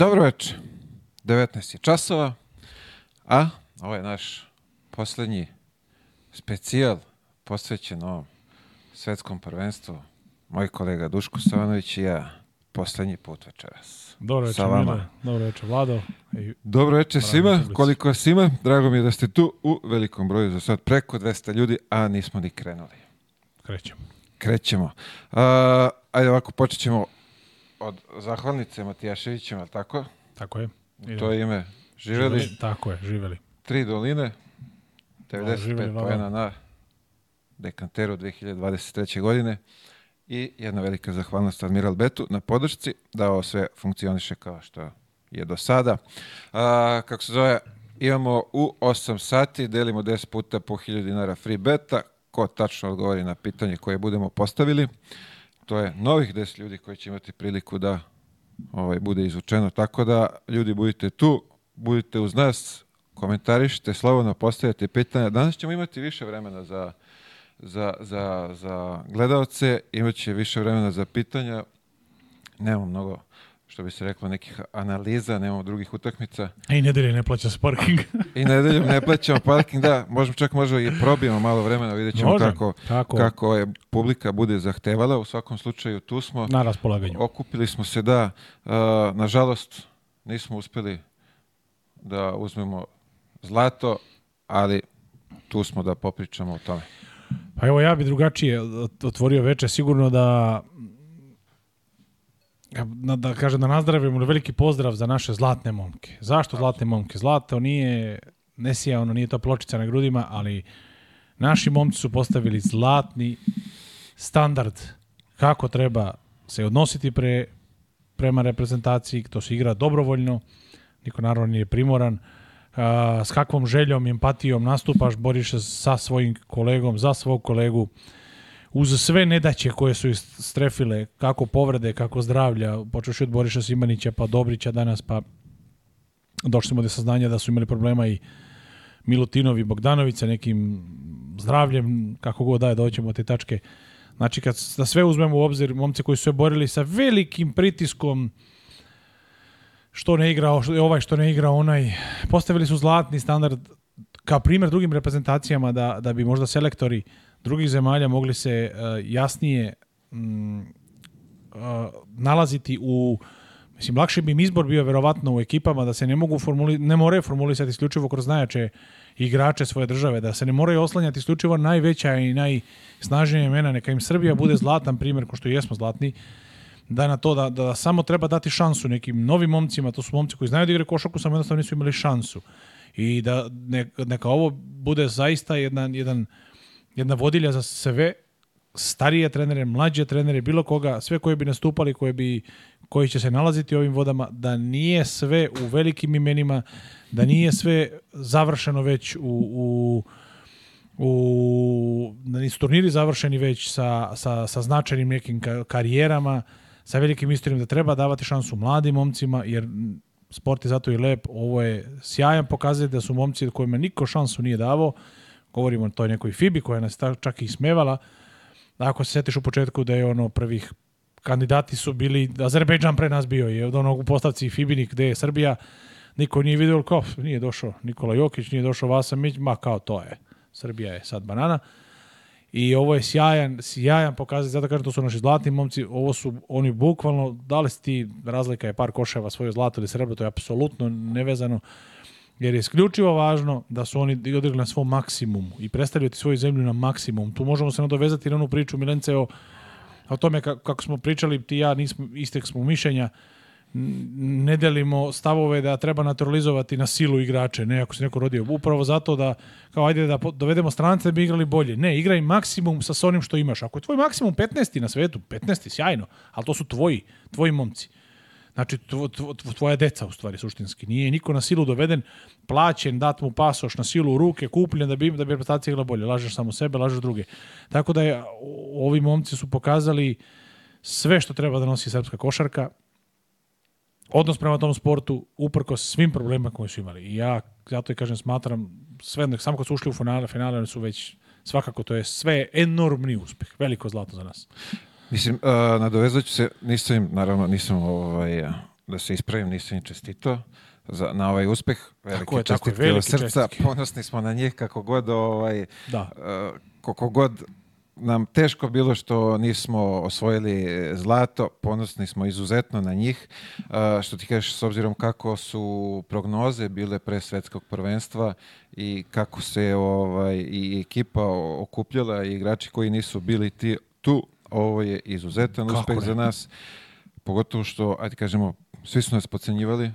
Dobro večer. 19 časova, a ovo je naš poslednji specijal posvećen ovom svetskom prvenstvu. Moj kolega Duško Savanović i ja poslednji put večeras. Dobro večer, Mile. Dobro večer, Vlado. I... Dobro večer svima, koliko vas ima. Drago mi je da ste tu u velikom broju za sad. Preko 200 ljudi, a nismo ni krenuli. Krećemo. Krećemo. Uh, ajde ovako, počet ćemo od zahvalnice Matijaševićima, tako? Tako je. Idemo. To je ime. Živeli? živeli? Tako je, živeli. Tri doline, 95 da, pojena na dekanteru 2023. godine i jedna velika zahvalnost Admiral Betu na podršci da ovo sve funkcioniše kao što je do sada. A, kako se zove, imamo u 8 sati, delimo 10 puta po 1000 dinara free beta, ko tačno odgovori na pitanje koje budemo postavili to je novih 10 ljudi koji će imati priliku da ovaj, bude izučeno. Tako da, ljudi, budite tu, budite uz nas, komentarišite, slobodno postavljate pitanja. Danas ćemo imati više vremena za, za, za, za gledalce, imat će više vremena za pitanja. Nemamo mnogo što bi se reklo, nekih analiza, nemamo drugih utakmica. A i nedelje ne plaća parking. I nedeljom ne plaćamo parking, da, možemo čak možda i probijemo malo vremena, vidjet ćemo Možem, kako, tako. kako je publika bude zahtevala. U svakom slučaju tu smo. Na raspolaganju. Okupili smo se, da, uh, nažalost nismo uspeli da uzmemo zlato, ali tu smo da popričamo o tome. Pa evo ja bi drugačije otvorio veče, sigurno da da, da kažem da nazdravimo, da veliki pozdrav za naše zlatne momke. Zašto zlatne momke? Zlato nije, ne sija ono, nije to pločica na grudima, ali naši momci su postavili zlatni standard kako treba se odnositi pre, prema reprezentaciji, to se igra dobrovoljno, niko naravno nije primoran, a, s kakvom željom, empatijom nastupaš, boriš se sa svojim kolegom, za svog kolegu, uz sve nedaće koje su strefile, kako povrede, kako zdravlja, počeoši od Boriša Simanića pa Dobrića danas, pa došli smo do saznanja da su imali problema i Milutinov i Bogdanović sa nekim zdravljem, kako god daje, doćemo te tačke. Znači, kad da sve uzmemo u obzir, momci koji su se borili sa velikim pritiskom, što ne igrao, igra ovaj, što ne igra onaj, postavili su zlatni standard, kao primjer drugim reprezentacijama, da, da bi možda selektori drugih zemalja mogli se e, jasnije m, mm, e, nalaziti u Mislim, lakše bi im izbor bio verovatno u ekipama da se ne mogu formuli, ne moraju formulisati isključivo kroz najjače igrače svoje države, da se ne moraju oslanjati isključivo najveća i najsnažnija imena, neka im Srbija bude zlatan primjer, ko što jesmo zlatni, da na to da, da, samo treba dati šansu nekim novim momcima, to su momci koji znaju da igraju košarku, samo jednostavno nisu imali šansu. I da ne, neka ovo bude zaista jedan, jedan jedna vodilja za sve starije trenere, mlađe trenere, bilo koga, sve koji bi nastupali, koje bi, koji će se nalaziti u ovim vodama, da nije sve u velikim imenima, da nije sve završeno već u, u, u da nisu turniri završeni već sa, sa, sa značajnim nekim karijerama, sa velikim istorijom, da treba davati šansu mladim momcima, jer sport je zato i lep, ovo je sjajan pokazati da su momci kojima niko šansu nije davao, govorimo o toj nekoj Fibi koja nas čak i smevala, ako se setiš u početku da je ono prvih kandidati su bili, Azerbejdžan pre nas bio je od onog u postavci Fibini gde je Srbija, niko nije vidio, kao nije došao Nikola Jokić, nije došao Vasa Mić, ma kao to je, Srbija je sad banana. I ovo je sjajan, sjajan pokazatelj, zato kažem, to su naši zlatni momci, ovo su oni bukvalno, da li si ti, razlika je par koševa svoje zlato ili srebro, to je apsolutno nevezano jer je isključivo važno da su oni odigrali na svom maksimumu i predstavljati svoju zemlju na maksimum. Tu možemo se nadovezati na onu priču Milence o, o tome kako smo pričali, ti ja nismo, isteg smo mišljenja, ne delimo stavove da treba naturalizovati na silu igrače, ne ako se neko rodio. Upravo zato da, kao ajde da dovedemo strance da bi igrali bolje. Ne, igraj maksimum sa onim što imaš. Ako je tvoj maksimum 15. na svetu, 15. sjajno, ali to su tvoji, tvoji momci. Znači, tvo, tvo, tvoja deca u stvari suštinski. Nije niko na silu doveden, plaćen, dat mu pasoš na silu u ruke, kupljen da bi, da bi reprezentacija igra bolje. Lažeš samo sebe, lažeš druge. Tako da je, ovi momci su pokazali sve što treba da nosi srpska košarka, odnos prema tom sportu, uprko svim problemima koje su imali. I ja, zato i kažem, smatram, sve, samo kad su ušli u finale, finale su već, svakako to je sve enormni uspeh, veliko zlato za nas. Mislim, uh, nadovezat ću se, nisam, naravno, nisam ovaj, da se ispravim, nisam im čestito za, na ovaj uspeh. Veliki tako je, tako je, veliki srca, ponosni smo na njih kako god, ovaj, da. Uh, kako god nam teško bilo što nismo osvojili zlato, ponosni smo izuzetno na njih. Uh, što ti kažeš, s obzirom kako su prognoze bile pre svetskog prvenstva i kako se ovaj, i ekipa okupljala i igrači koji nisu bili ti tu ovo je izuzetan Kako uspeh ne? za nas, pogotovo što, ajde kažemo, svi su nas pocenjivali,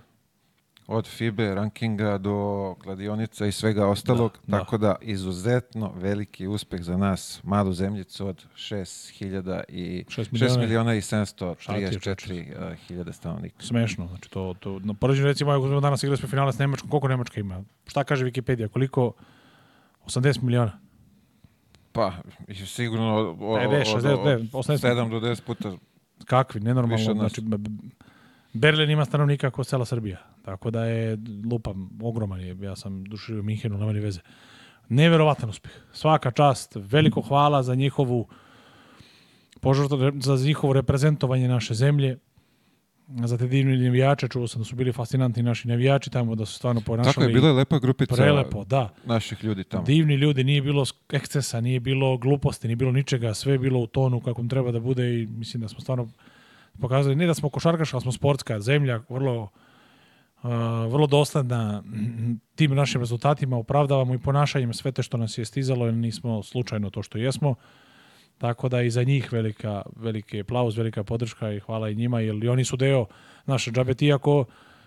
od FIBE rankinga do kladionica i svega da, ostalog, da, tako da. da izuzetno veliki uspeh za nas, malu zemljicu od 6.000 i 6 miliona, i 734 eh, hiljada stanovnika. Smešno, znači to, to na poređenju recimo ako danas igrali smo finale s Nemačkom, koliko Nemačka ima? Šta kaže Wikipedia, koliko 80 miliona? Pa, sigurno od, ne, beš, 7 do 10 puta. Kakvi, nenormalno. Znači, Berlin ima stanovnika kao cela Srbija. Tako da je, lupam, ogroman je. Ja sam dušio Minhenu, na ni veze. Neverovatan uspeh. Svaka čast, veliko hvala za njihovu požrtvo, za njihovo reprezentovanje naše zemlje za te divne navijače, čuo sam da su bili fascinantni naši navijači tamo, da su stvarno ponašali... Tako je, bila je lepa grupica prelepo, da. naših ljudi tamo. Divni ljudi, nije bilo ekscesa, nije bilo gluposti, nije bilo ničega, sve je bilo u tonu kakvom treba da bude i mislim da smo stvarno pokazali, ne da smo košarkaša, ali smo sportska zemlja, vrlo, uh, vrlo dosledna tim našim rezultatima, opravdavamo i ponašanjem sve te što nas je stizalo, jer nismo slučajno to što jesmo. Tako da i za njih velika, veliki aplauz, velika podrška i hvala i njima, jer i oni su deo naše džabe ti, ako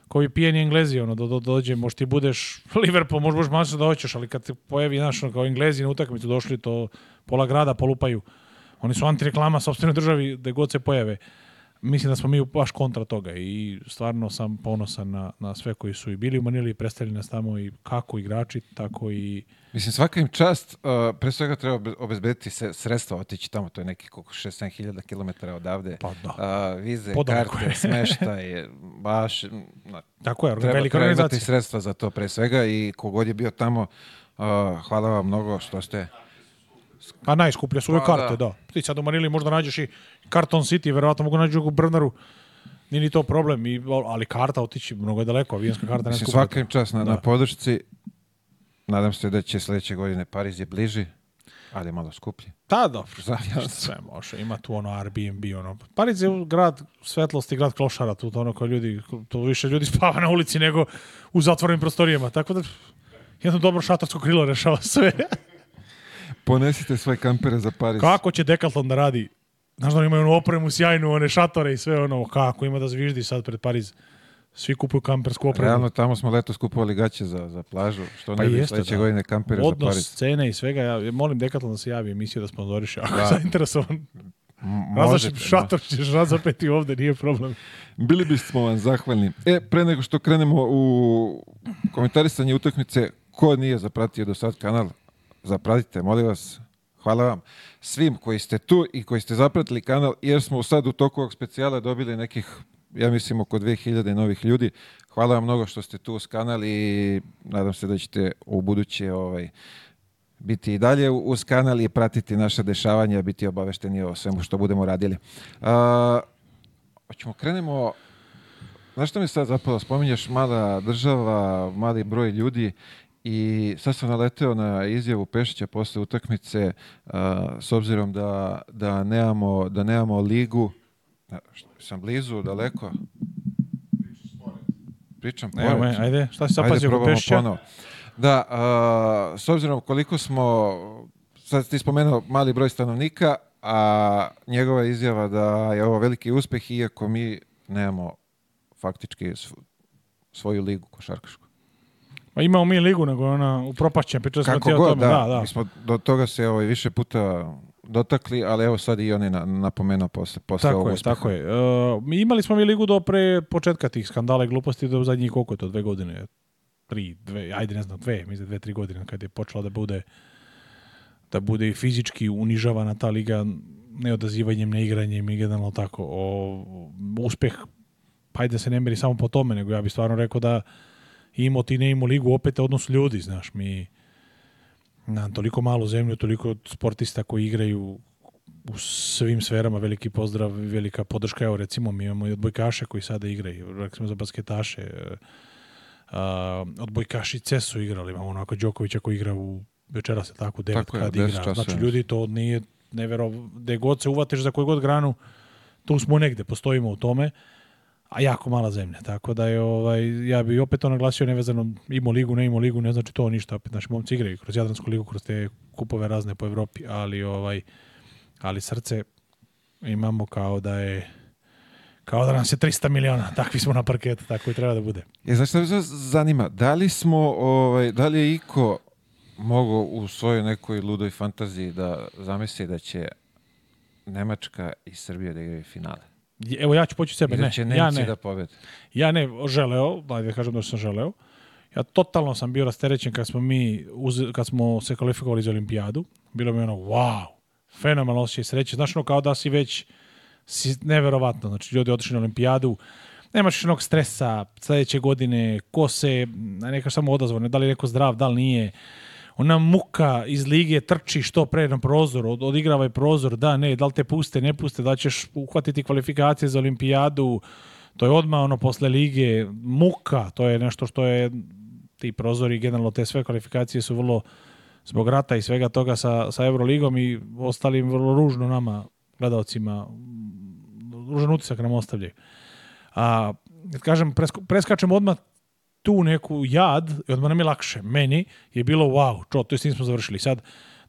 koji pijeni Englezi, ono, do, do, dođe, možda ti budeš Liverpool, možda budeš Manchester da hoćeš, ali kad te pojavi, znaš, kao Englezi na utakmicu došli, to pola grada polupaju. Oni su antireklama sobstvenoj državi da god se pojave mislim da smo mi baš kontra toga i stvarno sam ponosan na, na sve koji su i bili u Manili i predstavili nas tamo i kako igrači, tako i... Mislim, svaka im čast, uh, pre svega treba obezbediti se, sredstva otići tamo, to je neki koliko 6-7 hiljada odavde. Pa da. Uh, vize, Podaleko karte, je. smeštaje, baš... Na, tako je, treba, velika organizacija. Treba imati sredstva za to pre svega i kogod je bio tamo, uh, hvala vam mnogo što ste... A najskuplje su ove da, karte, da. da. Ti sad u Manili možda nađeš i Carton City, verovatno mogu nađu u Brnaru. Nije ni to problem, I, ali karta otići mnogo je daleko, avijanska karta najskuplja. Svaka im čast na, da. na podršci. Nadam se da će sledeće godine Pariz je bliži, ali je malo skuplje. Da, dobro. Zavijam sve može. Ima tu ono Airbnb, ono. Pariz je grad svetlosti, grad klošara, tu ono koji ljudi, tu više ljudi spava na ulici nego u zatvorenim prostorijama, tako da jedno dobro šatarsko krilo rešava sve. Ponesite svoje kampere za Paris. Kako će Decathlon da radi? Znaš da imaju onu opremu sjajnu, one šatore i sve ono, kako ima da zviždi sad pred Pariz. Svi kupuju kampersku opremu. Realno, tamo smo leto skupovali gaće za, za plažu, što pa ne bi sledeće da. godine kampere Odnos, za Pariz. Odnos, cene i svega, ja molim Decathlon da se javi emisiju da sponzoriše, ako da. zainteresovan. Razdaš šator ćeš razapeti ovde, nije problem. Bili bismo vam zahvalni. E, pre nego što krenemo u komentarisanje utakmice, ko nije zapratio do sad kanal, zapratite, molim vas. Hvala vam svim koji ste tu i koji ste zapratili kanal, jer smo sad u toku ovog specijala dobili nekih, ja mislim, oko 2000 novih ljudi. Hvala vam mnogo što ste tu uz kanal i nadam se da ćete u buduće ovaj, biti i dalje uz kanal i pratiti naše dešavanja, biti obavešteni o svemu što budemo radili. A, hoćemo krenemo Znaš što mi sad zapalo? Spominješ mala država, mali broj ljudi I sad sam naleteo na izjavu Pešića posle utakmice uh, s obzirom da, da, nemamo, da nemamo ligu. Da, sam blizu, daleko. Pričam pored. Evo, ajde, šta si zapazio ajde, Pešića? Ponovo. Da, uh, s obzirom koliko smo, sad ti spomenuo mali broj stanovnika, a njegova izjava da je ovo veliki uspeh, iako mi nemamo faktički svoju ligu košarkašku. Pa imamo mi ligu nego ona upropašćena, pričali smo Kako ti o tome. Da, da, da. Mi smo do toga se ovaj, više puta dotakli, ali evo sad i on je napomenuo posle, posle tako ovog je, uspeha. Tako je, uh, imali smo mi ligu do pre početka tih skandala i gluposti do zadnjih koliko je to, dve godine, tri, dve, ajde ne znam, dve, mislim da dve, tri godine kad je počela da bude da bude i fizički unižavana ta liga neodazivanjem, neigranjem i generalno tako. O, uspeh, pa hajde da se ne meri samo po tome, nego ja bih stvarno rekao da imao ti ne imao ligu, opet je odnos ljudi, znaš, mi na toliko malu zemlju, toliko sportista koji igraju u svim sferama, veliki pozdrav, velika podrška, evo recimo mi imamo i odbojkaše koji sada igraju, recimo za basketaše, uh, odbojkašice su igrali, imamo onako Đokovića koji igra u večera se tako, devet tako kad je, igra, časa, znači ljudi to nije nevero, gde god se uvateš za koju god granu, tu smo negde, postojimo u tome, a jako mala zemlja, tako da je ovaj, ja bih opet to naglasio nevezano imo ligu, ne imo ligu, ne znači to ništa, opet naši momci igraju kroz Jadransku ligu, kroz te kupove razne po Evropi, ali ovaj ali srce imamo kao da je kao da nam se 300 miliona, takvi smo na parketu, tako i treba da bude. Je, znači, što zanima, da li smo, ovaj, da li je Iko mogao u svojoj nekoj ludoj fantaziji da zamisli da će Nemačka i Srbija da igraju finale? Evo ja ću poći sebe, ne, će ja ne. da pobede. Ja ne, želeo, da da kažem da sam želeo. Ja totalno sam bio rasterećen kad smo mi uz, kad smo se kvalifikovali za olimpijadu. Bilo mi ono wow, fenomenalno osjećaj sreće. Znaš ono kao da si već si neverovatno, znači ljudi otišli na olimpijadu. Nemaš onog stresa sledeće godine, ko se, neka samo odazvane, da li je neko zdrav, da li nije ona muka iz lige trči što pre na prozor, od, odigravaj prozor, da, ne, da li te puste, ne puste, da ćeš uhvatiti kvalifikacije za olimpijadu, to je odmah ono posle lige, muka, to je nešto što je ti prozori, generalno te sve kvalifikacije su vrlo zbog rata i svega toga sa, sa Euroligom i ostalim vrlo ružno nama, gledalcima, ružan utisak nam ostavljaju. A, kažem, presko, preskačem odmah tu neku jad, i odmah nam je lakše. Meni je bilo wow, čo, to je s tim smo završili. Sad,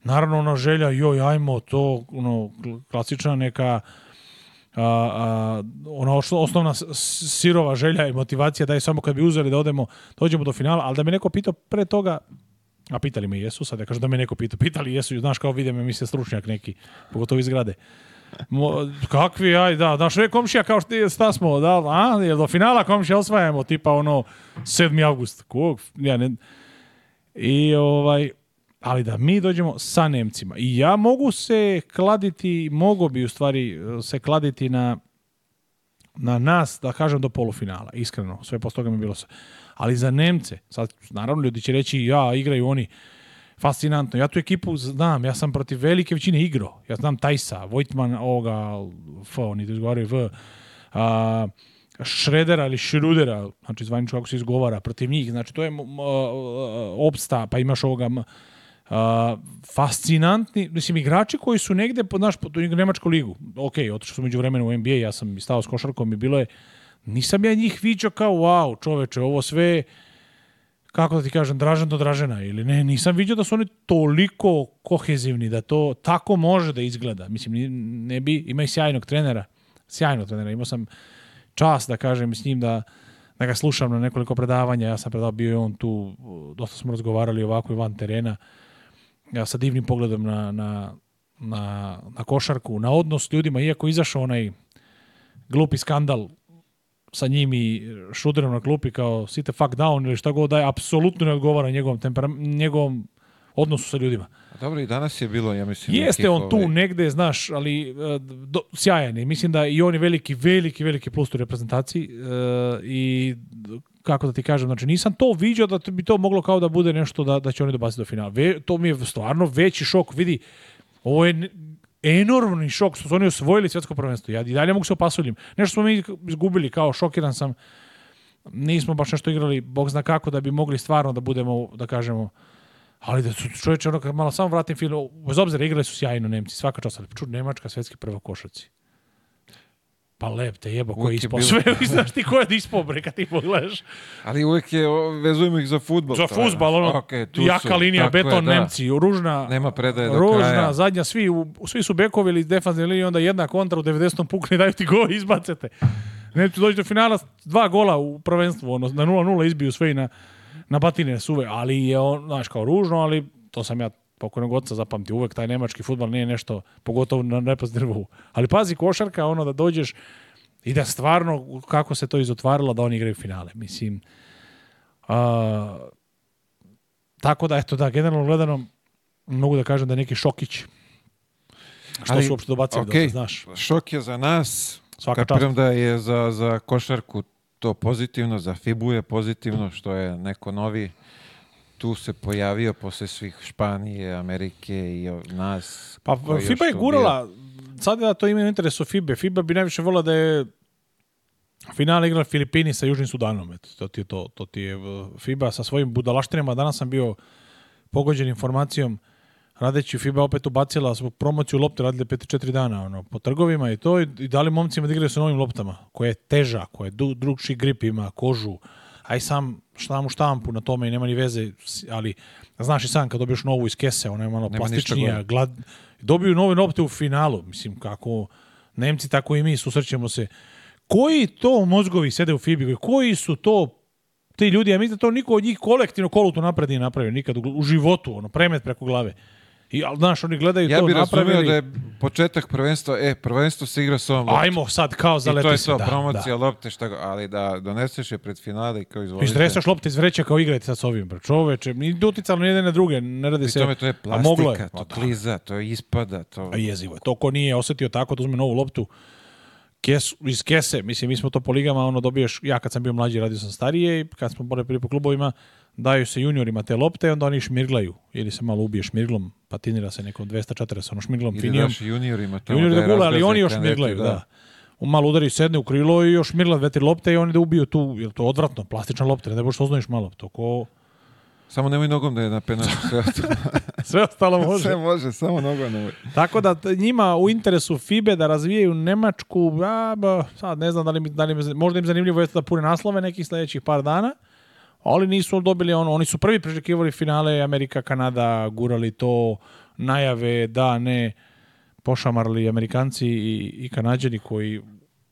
naravno, ona želja, joj, ajmo, to, ono, klasična neka, a, a, ona osnovna sirova želja i motivacija da je samo kad bi uzeli da odemo, dođemo do finala, ali da me neko pitao pre toga, a pitali me jesu, sad ja kažem da me neko pitao, pitali jesu, znaš kao vide me, mi se stručnjak neki, pogotovo iz grade. Mo, kakvi, aj da, znaš, je komšija kao što šta smo, da, a, jer do finala komšija osvajamo, tipa ono, 7. august, kog, ja ne, i ovaj, ali da mi dođemo sa Nemcima. I ja mogu se kladiti, mogu bi u stvari eh, se kladiti na, na nas, da kažem, do polufinala, iskreno, sve posto toga mi bilo se. Ali za Nemce, sad, naravno, ljudi će reći, ja, igraju oni, fascinantno. Ja tu ekipu znam, ja sam protiv velike većine igro. Ja znam Tajsa, Vojtman, ovoga, F, oni da izgovaraju V, a, Šredera ili Šrudera, znači zvanično kako se izgovara, protiv njih. Znači to je m, m, opsta, pa imaš ovoga... M, a, fascinantni, mislim, igrači koji su negde, pod, naš, pod Nemačku ligu, ok, otišao sam među vremenu u NBA, ja sam stao s košarkom i bilo je, nisam ja njih viđao kao, wow, čoveče, ovo sve, uh, kako da ti kažem, Dražan do Dražena ili ne, nisam vidio da su oni toliko kohezivni da to tako može da izgleda. Mislim, ne bi, ima i sjajnog trenera, sjajnog trenera, imao sam čas da kažem s njim da, da ga slušam na nekoliko predavanja, ja sam predao bio je on tu, dosta smo razgovarali ovako i van terena, ja sa divnim pogledom na, na, na, na košarku, na odnos ljudima, iako izašao onaj glupi skandal sa njim i šuderom na klupi kao sit fuck down ili šta god da je, apsolutno ne odgovara njegovom, njegovom odnosu sa ljudima. Dobro, i danas je bilo, ja mislim... Jeste on tu ovaj... negde, znaš, ali e, do, sjajan je. Mislim da i on je veliki, veliki, veliki plus u reprezentaciji e, i kako da ti kažem, znači nisam to viđao da bi to moglo kao da bude nešto da, da će oni dobaciti do finala. Ve, to mi je stvarno veći šok, vidi, ovo je enormni šok što su oni osvojili svetsko prvenstvo. Ja i dalje mogu se opasuljim. Nešto smo mi izgubili, kao šokiran sam. Nismo baš nešto igrali, bog zna kako, da bi mogli stvarno da budemo, da kažemo, ali da su čovječe, ono, kad malo samo vratim film, bez obzira igrali su sjajno Nemci, svaka čast, ali Nemačka svetski prvo košaci. Pa lep te jebo ko je ispao sve. Znaš ti ko je da ispao bre kad ti pogledaš. Ali uvek je, vezujemo ih za futbol. Za futbol, ono, okay, tu jaka su, linija, beton, je, da. Nemci, ružna, Nema predaje do ružna, kraja. zadnja, svi, u, svi su bekovi ili defanzivni linije, onda jedna kontra u 90. pukne, daju ti go, izbacete. Nemci dođu do finala, dva gola u prvenstvu, ono, na 0-0 izbiju sve i na, na batine suve, ali je on, znaš, kao ružno, ali to sam ja pokojnog oca zapamti, uvek taj nemački futbal nije nešto, pogotovo na nepozdrvu. Ali pazi košarka, ono da dođeš i da stvarno, kako se to izotvarilo, da oni igraju finale. Mislim, a, tako da, eto da, generalno gledano, mogu da kažem da je neki šokić. Što Ali, su uopšte dobacili, okay, da znaš. Šok je za nas, Svaka kapiram da je za, za košarku to pozitivno, za Fibu je pozitivno, što je neko novi tu se pojavio posle svih Španije, Amerike i nas. Pa FIBA je gurala, sad da to ima interes u FIBA. FIBA bi najviše volila da je Finale igra Filipini sa Južnim Sudanom. Eto, to ti je to, to ti je uh, FIBA sa svojim budalaštinama. Danas sam bio pogođen informacijom radeći FIBA opet ubacila svoju promociju lopte, radili 5-4 dana ono, po trgovima i to i, i dali momcima da igraju sa novim loptama, koja je teža, koja je drugši grip ima, kožu, aj sam šta mu štampu na tome i nema ni veze, ali znaš i sam kad dobiješ novu iz kese, ona je malo nema plastičnija, glad... dobiju nove nopte u finalu, mislim kako Nemci tako i mi susrećemo se. Koji to mozgovi sede u Fibi, koji su to ti ljudi, ja mislim da to niko od njih kolektivno kolutu napred nije napravio nikad u, u životu, ono, premet preko glave. I, ali, znaš, oni gledaju ja to napravili. Ja bih da je početak prvenstva, e, prvenstvo se igra s ovom lopte. Ajmo sad, kao za I to je to, da, promocija da. lopte, šta, ali da doneseš je pred finale i kao izvolite. Da- Izdresaš lopte iz vreća kao igrajte sad s ovim, bro. Čoveče, ni doticalo ni jedne na druge, ne radi I se. Tome, to je plastika, a moglo je. to pa da. kliza, to ispada. To... A jezivo je, to ko nije osetio tako da uzme novu loptu, kesu, iz kese, mislim, mi smo to po ligama, ono, dobiješ, ja kad sam bio mlađi radio sam starije i kad smo bore prije po klubovima, daju se juniorima te lopte, onda oni šmirglaju, ili se malo ubije šmirglom, patinira se nekom 240, ono šmirglom, ili finijom. Ili juniorima to junior da, da gula, ali oni još šmirglaju, da. da. Malo udari sedne u krilo i još mirla dve, tri lopte i oni da ubiju tu, jer to odvratno, plastična lopta, ne da boš oznojiš malo, to ko... Samo nemoj nogom da je na penal. Sve ostalo može. Sve može, samo nogom nemoj. Tako da njima u interesu FIBE da razvijaju Nemačku, a, ba, sad ne znam da li, da li, možda im zanimljivo jeste da pune naslove nekih sledećih par dana, ali nisu dobili ono, oni su prvi prečekivali finale Amerika, Kanada, gurali to, najave, da, ne, pošamarli Amerikanci i, i Kanadjani koji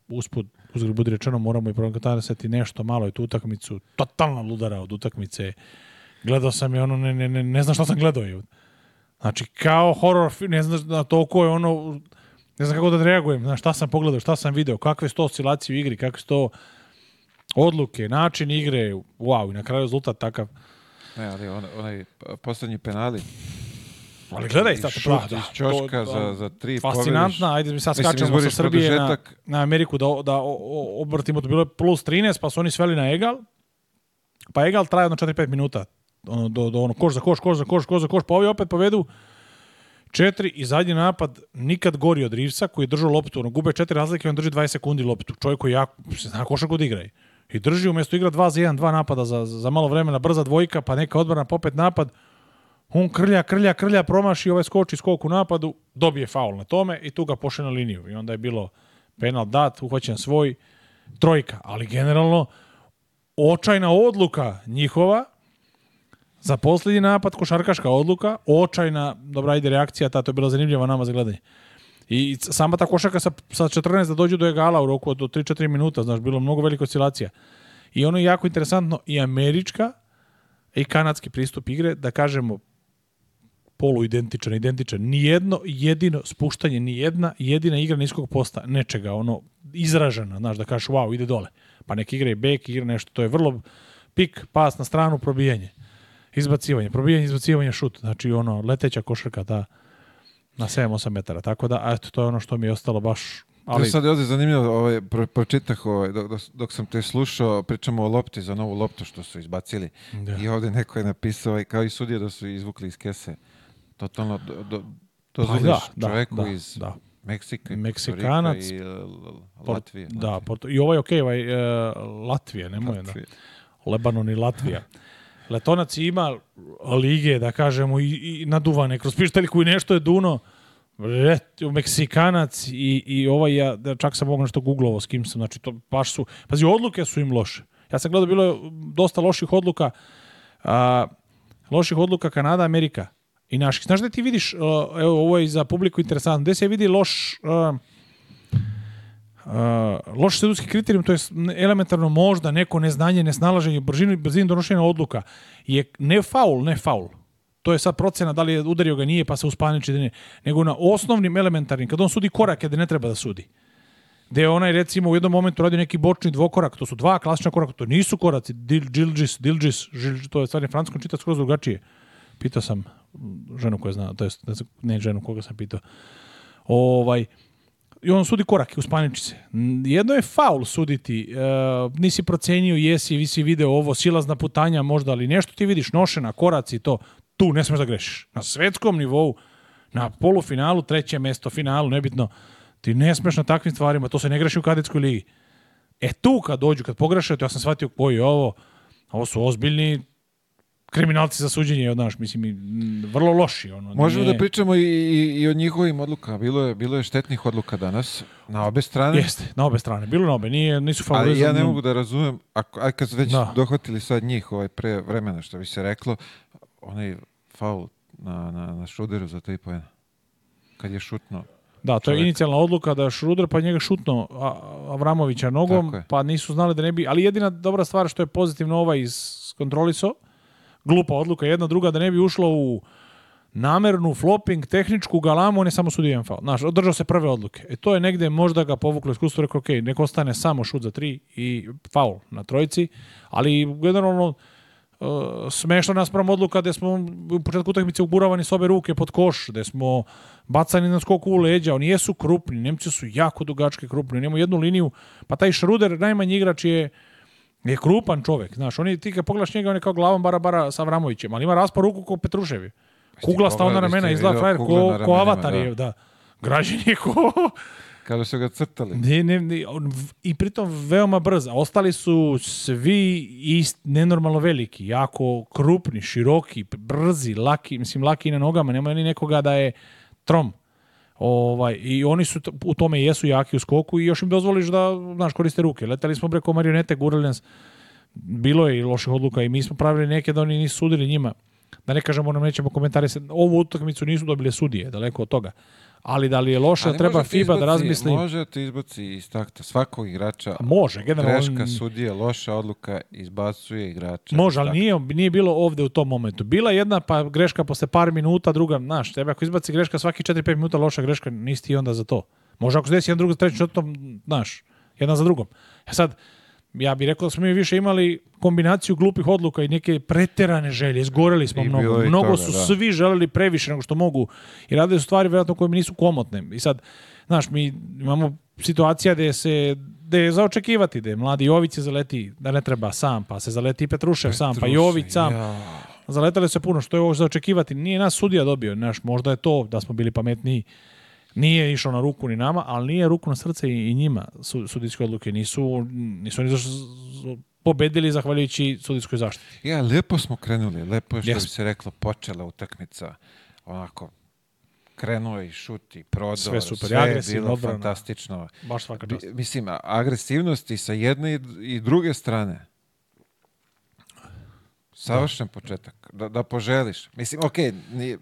usput uzgled budi rečeno moramo i prokatarsati da nešto malo je tu utakmicu totalna ludara od utakmice Gledao sam je ono, ne, ne, ne, ne znam šta sam gledao. Je. Znači, kao horror film, ne znam da toliko je ono, ne znam kako da reagujem, znači, šta sam pogledao, šta sam video, kakve sto oscilacije u igri, kakve su to odluke, način igre, wow, i na kraju rezultat takav. Ne, ali on, onaj poslednji penali, ali gledaj šta se pravi. Iz čoška da. za, za tri Fascinantna, ajde mi sad skačemo sa Srbije na, na Ameriku da, da obrtimo, to bilo je plus 13, pa su oni sveli na egal, pa egal traje jedno 4-5 minuta ono, do, do ono, koš za koš, koš za koš, koš za koš, pa ovi opet povedu četiri i zadnji napad nikad gori od Rivsa koji je držao loptu, ono, gube četiri razlike i on drži 20 sekundi loptu. Čovjek koji jako, se zna košarku god da igra. I drži umjesto igra 2 za 1, dva napada za, za malo vremena, brza dvojka, pa neka odbrana, popet pa napad. On krlja, krlja, krlja, promaši, ovaj skoči skok u napadu, dobije faul na tome i tu ga pošle na liniju. I onda je bilo penal dat, uhvaćen svoj, trojka. Ali generalno, očajna odluka njihova Za poslednji napad, košarkaška odluka, očajna, dobra ide reakcija, ta to je bila zanimljiva nama za gledanje. I sama ta košarka sa, sa 14 da dođu do egala u roku od 3-4 minuta, znaš, bilo mnogo velika oscilacija. I ono je jako interesantno i američka i kanadski pristup igre, da kažemo poluidentičan, identičan. Nijedno jedino spuštanje, nijedna jedina igra niskog posta, nečega, ono, izražena, znaš, da kažeš wow, ide dole. Pa neka igra i bek, igra nešto, to je vrlo pik, pas na stranu, probijanje. Izbacivanje, probijanje, izbacivanje, šut. Znači, ono, leteća košarka, da, na 7-8 metara. Tako da, eto, to je ono što mi je ostalo baš ali... sad je ovde zanimljivo, ovaj, pročitah, ovaj, dok, dok, sam te slušao, pričamo o lopti, za novu loptu što su izbacili. Da. I ovde neko je napisao, ovaj, kao i sudije da su izvukli iz kese. Totalno, do, do, dozvoliš pa, da, da čoveku da, iz da. Meksika, Meksikanac, i Port, Latvije. Da, znači. Porto, i ovaj, ok, ovaj, uh, e, Latvije, nemoj, Latvije. Da. Lebanon i Latvija. Letonac ima lige, da kažemo, i, i naduvane kroz pištaljku i nešto je duno. Ret, Meksikanac i, i ovaj, ja, da čak sam mogu nešto googlovo s kim sam, znači to baš su, pazi, odluke su im loše. Ja sam gledao, bilo je dosta loših odluka, a, loših odluka Kanada, Amerika i naših. Znaš da ti vidiš, evo, ovo je za publiku interesantno, gde se vidi loš, a, Uh, loš sudski kriterijum, to je elementarno možda neko neznanje, nesnalaženje, brzini, brzini donošenja odluka, je ne faul, ne faul. To je sad procena da li je udario ga nije pa se uspaniči da ne, nego na osnovnim elementarnim, kad on sudi korake da ne treba da sudi. Gde je onaj recimo u jednom momentu radio neki bočni dvokorak, to su dva klasična koraka, to nisu koraci, dil, džilđis, dilđis, to je stvarno francuskom čita skroz drugačije. Pitao sam ženu koja zna, to jest ne ženu koga sam pitao. Ovaj, i on sudi korake, u se. Jedno je faul suditi, e, nisi procenio, jesi, visi video ovo, silazna putanja možda, ali nešto ti vidiš, nošena, koraci i to, tu ne smeš da grešiš. Na svetskom nivou, na polufinalu, treće mesto, finalu, nebitno, ti ne smeš na takvim stvarima, to se ne greši u kadetskoj ligi. E tu kad dođu, kad pogrešaju, ja sam shvatio koji ovo, ovo su ozbiljni kriminalci za suđenje od naš, mislim, i vrlo loši. Ono, Možemo ne... da pričamo i, i, i o njihovim odlukama. Bilo je, bilo je štetnih odluka danas, na obe strane. Jeste, na obe strane. Bilo na obe, nije, nisu favorizovani. Ali ja ne mogu da razumem, ako, aj kad su već da. dohvatili sad njih ovaj pre vremena, što bi se reklo, onaj faul na, na, na Šuderu za 3 pojena. Kad je šutno. Da, to je inicijalna odluka da Šruder pa njega šutno Avramovića nogom, pa nisu znali da ne bi, ali jedina dobra stvar što je pozitivno ova iz kontroliso, glupa odluka jedna, druga, da ne bi ušlo u namernu flopping, tehničku galamu, ne samo sudio faul. Znaš, održao se prve odluke. E to je negde možda ga povuklo iskustvo, rekao, ok, neko ostane samo šut za tri i faul na trojici, ali generalno uh, e, smešno nas pram odluka gde smo u početku utakmice uguravani s obe ruke pod koš, gde smo bacani na skoku u leđa, oni jesu krupni, Nemci su jako dugački krupni, nemaju jednu liniju, pa taj Šruder najmanji igrač je je krupan čovjek, znaš, oni ti kad pogledaš njega, on je kao glavom bara bara sa Vramovićem, ali ima raspar ruku ko Petruševi. Kuglasta ona ramena, izgleda frajer, ko, ko avatar je, da. da. Građen je ko... Kada su ga crtali. Ne, ne, ne, on, I pritom veoma brza. Ostali su svi ist, nenormalno veliki, jako krupni, široki, brzi, laki, mislim laki na nogama, nema ni nekoga da je trom. Ovaj, I oni su u tome jesu jaki u skoku i još im dozvoliš da znaš, koriste ruke. Letali smo preko marionete, gurali nas. Bilo je i loših odluka i mi smo pravili neke da oni nisu sudili njima. Da ne kažemo, nam nećemo komentarisati. Ovu utakmicu nisu dobile sudije, daleko od toga ali da li je loše, ali treba FIBA da izbaci, da razmisli. Može te izbaci iz takta svakog igrača. Može, generalno. Greška sudije, loša odluka, izbacuje igrača. Može, ali nije, nije bilo ovde u tom momentu. Bila jedna pa greška posle par minuta, druga, znaš, tebe ako izbaci greška svaki 4-5 minuta loša greška, nisi ti onda za to. Može ako se desi jedan drugo treći, što to, znaš, jedna za drugom. Ja e sad, ja bih rekao da smo mi više imali kombinaciju glupih odluka i neke preterane želje. Izgoreli smo I mnogo. Mnogo toga, su da. svi želeli previše nego što mogu. I radili su stvari verovatno koje mi nisu komotne. I sad, znaš, mi imamo situacija gdje se da je zaočekivati da mladi Jović se zaleti da ne treba sam, pa se zaleti i Petrušev sam, pa Jović sam. Ja. Zaletali se puno, što je ovo zaočekivati. Nije nas sudija dobio, znaš, možda je to da smo bili pametniji. Nije išao na ruku ni nama, ali nije ruku na srce i, i njima su, sudijske odluke. Nisu, nisu oni zašto pobedili zahvaljujući sudijskoj zaštiti. Ja, lepo smo krenuli. Lepo je što yes. bi se reklo počela utakmica onako krenuo i šut i prodor, sve, super. sve je bilo odbrana. fantastično. Baš svaka čast. Mislim, agresivnosti sa jedne i druge strane. Savršen da. početak, da, da poželiš. Mislim, okej, okay, nije,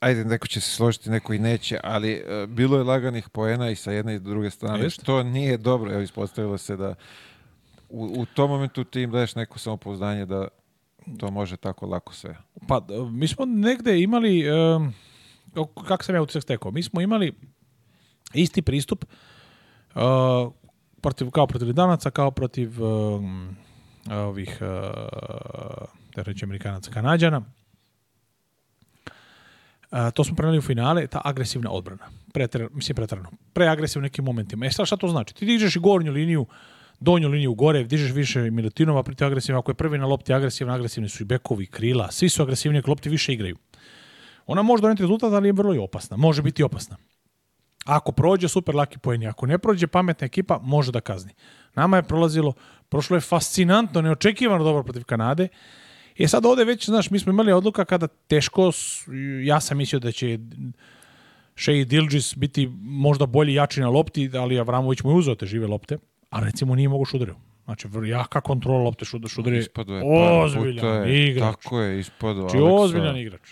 ajde, neko će se složiti, neko i neće, ali uh, bilo je laganih poena i sa jedne i druge strane, Jeste. što nije dobro. Evo, ispostavilo se da u, u tom momentu ti im daješ neko samopouzdanje da to može tako lako sve. Pa, mi smo negde imali, um, kako sam ja utisak stekao, mi smo imali isti pristup uh, protiv, kao protiv Lidanaca, kao protiv um, ovih, uh, da reći, Amerikanaca, Kanadjana. Uh, to smo preneli u finale, ta agresivna odbrana. Pretre, mislim, pretrano. u nekim momentima. E sad šta to znači? Ti dižeš i gornju liniju, donju liniju gore, dižeš više Milutinova priti agresivno. Ako je prvi na lopti agresivno, agresivni su i bekovi, krila. Svi su agresivni, ako lopti više igraju. Ona može doneti rezultat, ali je vrlo i opasna. Može biti opasna. Ako prođe, super laki poeni. Ako ne prođe, pametna ekipa može da kazni. Nama je prolazilo, prošlo je fascinantno, neočekivano dobro protiv Kanade. Uh, E sad ovde već, znaš, mi smo imali odluka kada teško, ja sam mislio da će Shea Dilgis biti možda bolji jači na lopti, ali Avramović mu je uzeo te žive lopte, a recimo nije mogo šudario. Znači, jaka kontrola lopte šuda šudari. Ispado je ozbiljan je, igrač. Tako je, ispado. Či ozbiljan igrač.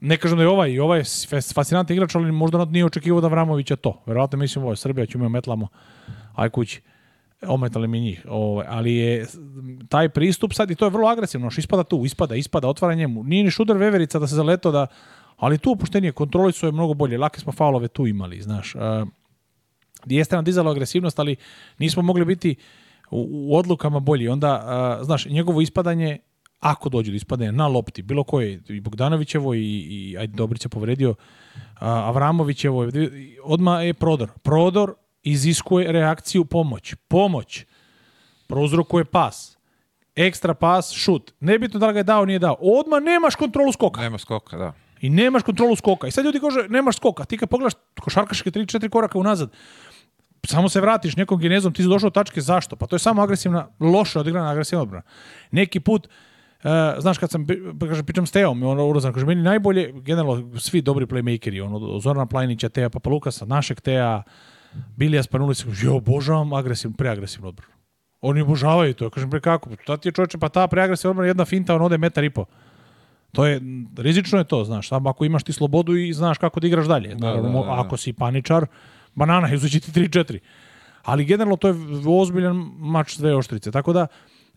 Ne kažem da je ovaj, i ovaj je fascinantan igrač, ali možda nije očekivao da Avramovića to. Verovatno mislim ovo je Srbija, ćemo metlamo. Aj kući ometali mi njih. Ovo, ali je taj pristup sad i to je vrlo agresivno. Što ispada tu, ispada, ispada, otvara njemu. Nije ni šuder veverica da se zaleto da... Ali tu opuštenije, kontroli su je mnogo bolje. Lake smo faulove tu imali, znaš. Uh, e, jeste nam dizalo agresivnost, ali nismo mogli biti u, u odlukama bolji. Onda, uh, znaš, njegovo ispadanje ako dođe do ispadanja na lopti, bilo koje, i Bogdanovićevo i, i ajde, Dobrić je povredio, a, Avramovićevo, odmah je prodor. Prodor, iziskuje reakciju pomoć. Pomoć prouzrokuje pas. Ekstra pas, šut. Nebitno da li ga je dao, nije dao. Odmah nemaš kontrolu skoka. Nema skoka, da. I nemaš kontrolu skoka. I sad ljudi kaže, nemaš skoka. Ti kad pogledaš košarkaške 3-4 koraka unazad, samo se vratiš nekom genezom, ti si došao tačke, zašto? Pa to je samo agresivna, loša odigrana agresivna odbrana. Neki put, uh, znaš kad sam, pa kaže, pričam s Teom, on urozan, kaže, meni najbolje, generalno, svi dobri playmakeri, on, od Zorana Plajnića, Teja Papalukasa, našeg Teja, Bilija Spanulis, ja obožavam agresivnu, preagresivnu odbranu. Oni obožavaju to. kažem, pre kako? Ta pa ti je čovječe, pa ta preagresivna odbrana, jedna finta, on ode metar i po. To je, rizično je to, znaš, samo ako imaš ti slobodu i znaš kako da igraš dalje. Da, Naravno, da, da, da. ako si paničar, banana, izući ti 3-4. Ali generalno to je ozbiljan mač sve oštrice. Tako da,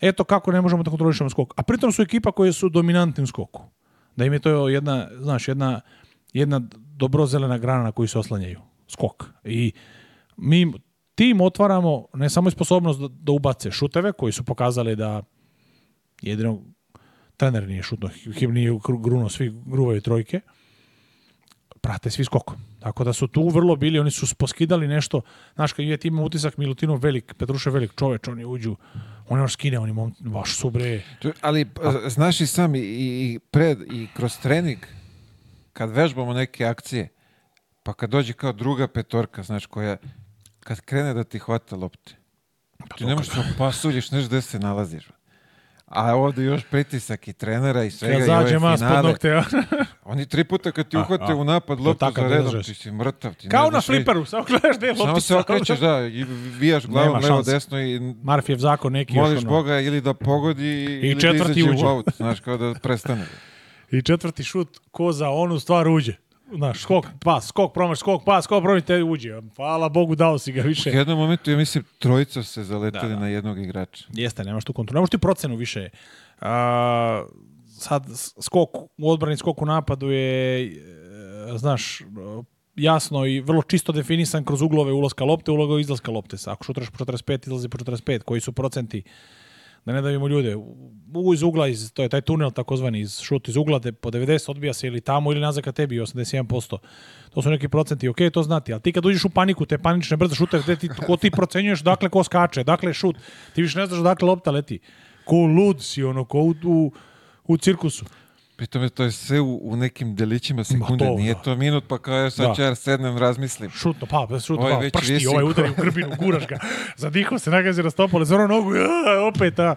eto kako ne možemo da kontrolišemo skok. A pritom su ekipa koje su dominantni u skoku. Da im je to jedna, znaš, jedna, jedna dobrozelena grana na koju se oslanjaju. Skok. I mi tim otvaramo ne samo sposobnost da, da ubace šuteve koji su pokazali da jedino trener nije šutno, Him nije gruno, svi gruvaju trojke, prate svi skokom. Tako da su tu vrlo bili, oni su poskidali nešto, znaš, kad je tim utisak Milutinov velik, Petrušev velik čoveč, oni uđu, oni još skine, oni mom, vaš su bre. Ali, A... E, znaš i sam, i, i pred, i kroz trening, kad vežbamo neke akcije, pa kad dođe kao druga petorka, znaš, koja kad krene da ti hvata lopte. Pa ti ne možeš da pasulješ, neš gde se nalaziš. A ovde još pritisak i trenera i svega kad i ove finale. Kad Oni tri puta kad ti uhvate u napad loptu za redom, ti si mrtav. Ti Kao na fliparu, samo gledaš gde je lopta. Samo se okrećeš, da, i vijaš glavom Nema, levo, šans. desno i... Marfijev zakon neki Moliš još ono... Boga ili da pogodi I ili da izađe u out, znaš, kao da prestane. I četvrti šut, ko za onu stvar uđe. Znaš, skok, pa, skok, promaš, skok, pa, skok, promaš, te uđe. Hvala Bogu, dao si ga više. U jednom momentu, ja mislim, trojica se zaleteli da, da. na jednog igrača. Jeste, nemaš tu kontrolu. Nemaš ti procenu više. A, sad, skok u odbrani, skok u napadu je, e, znaš, jasno i vrlo čisto definisan kroz uglove ulaska lopte, uloga izlaska lopte. Ako šutraš po 45, izlazi po 45. Koji su procenti? da ne davimo ljude. U iz ugla, iz, to je taj tunel takozvani, iz šut iz ugla, de, po 90 odbija se ili tamo ili nazad ka tebi, 81%. To su neki procenti, ok, to znati, ali ti kad uđeš u paniku, te panične brze šute, gde ti, ko ti procenjuješ dakle ko skače, dakle šut, ti više ne znaš dakle lopta leti. Ko lud si, ono, ko u, u, u cirkusu. Pritom to je sve u, u nekim delićima sekunde, to, nije da. to minut, pa kao ja sad da. ću ja sednem, razmislim. Šutno, pa, pa šutno, ovaj pa, pršti, ovaj udari u grbinu, guraš ga, zadihao se, nagazi rastopale, zvrno nogu, a, opet, a,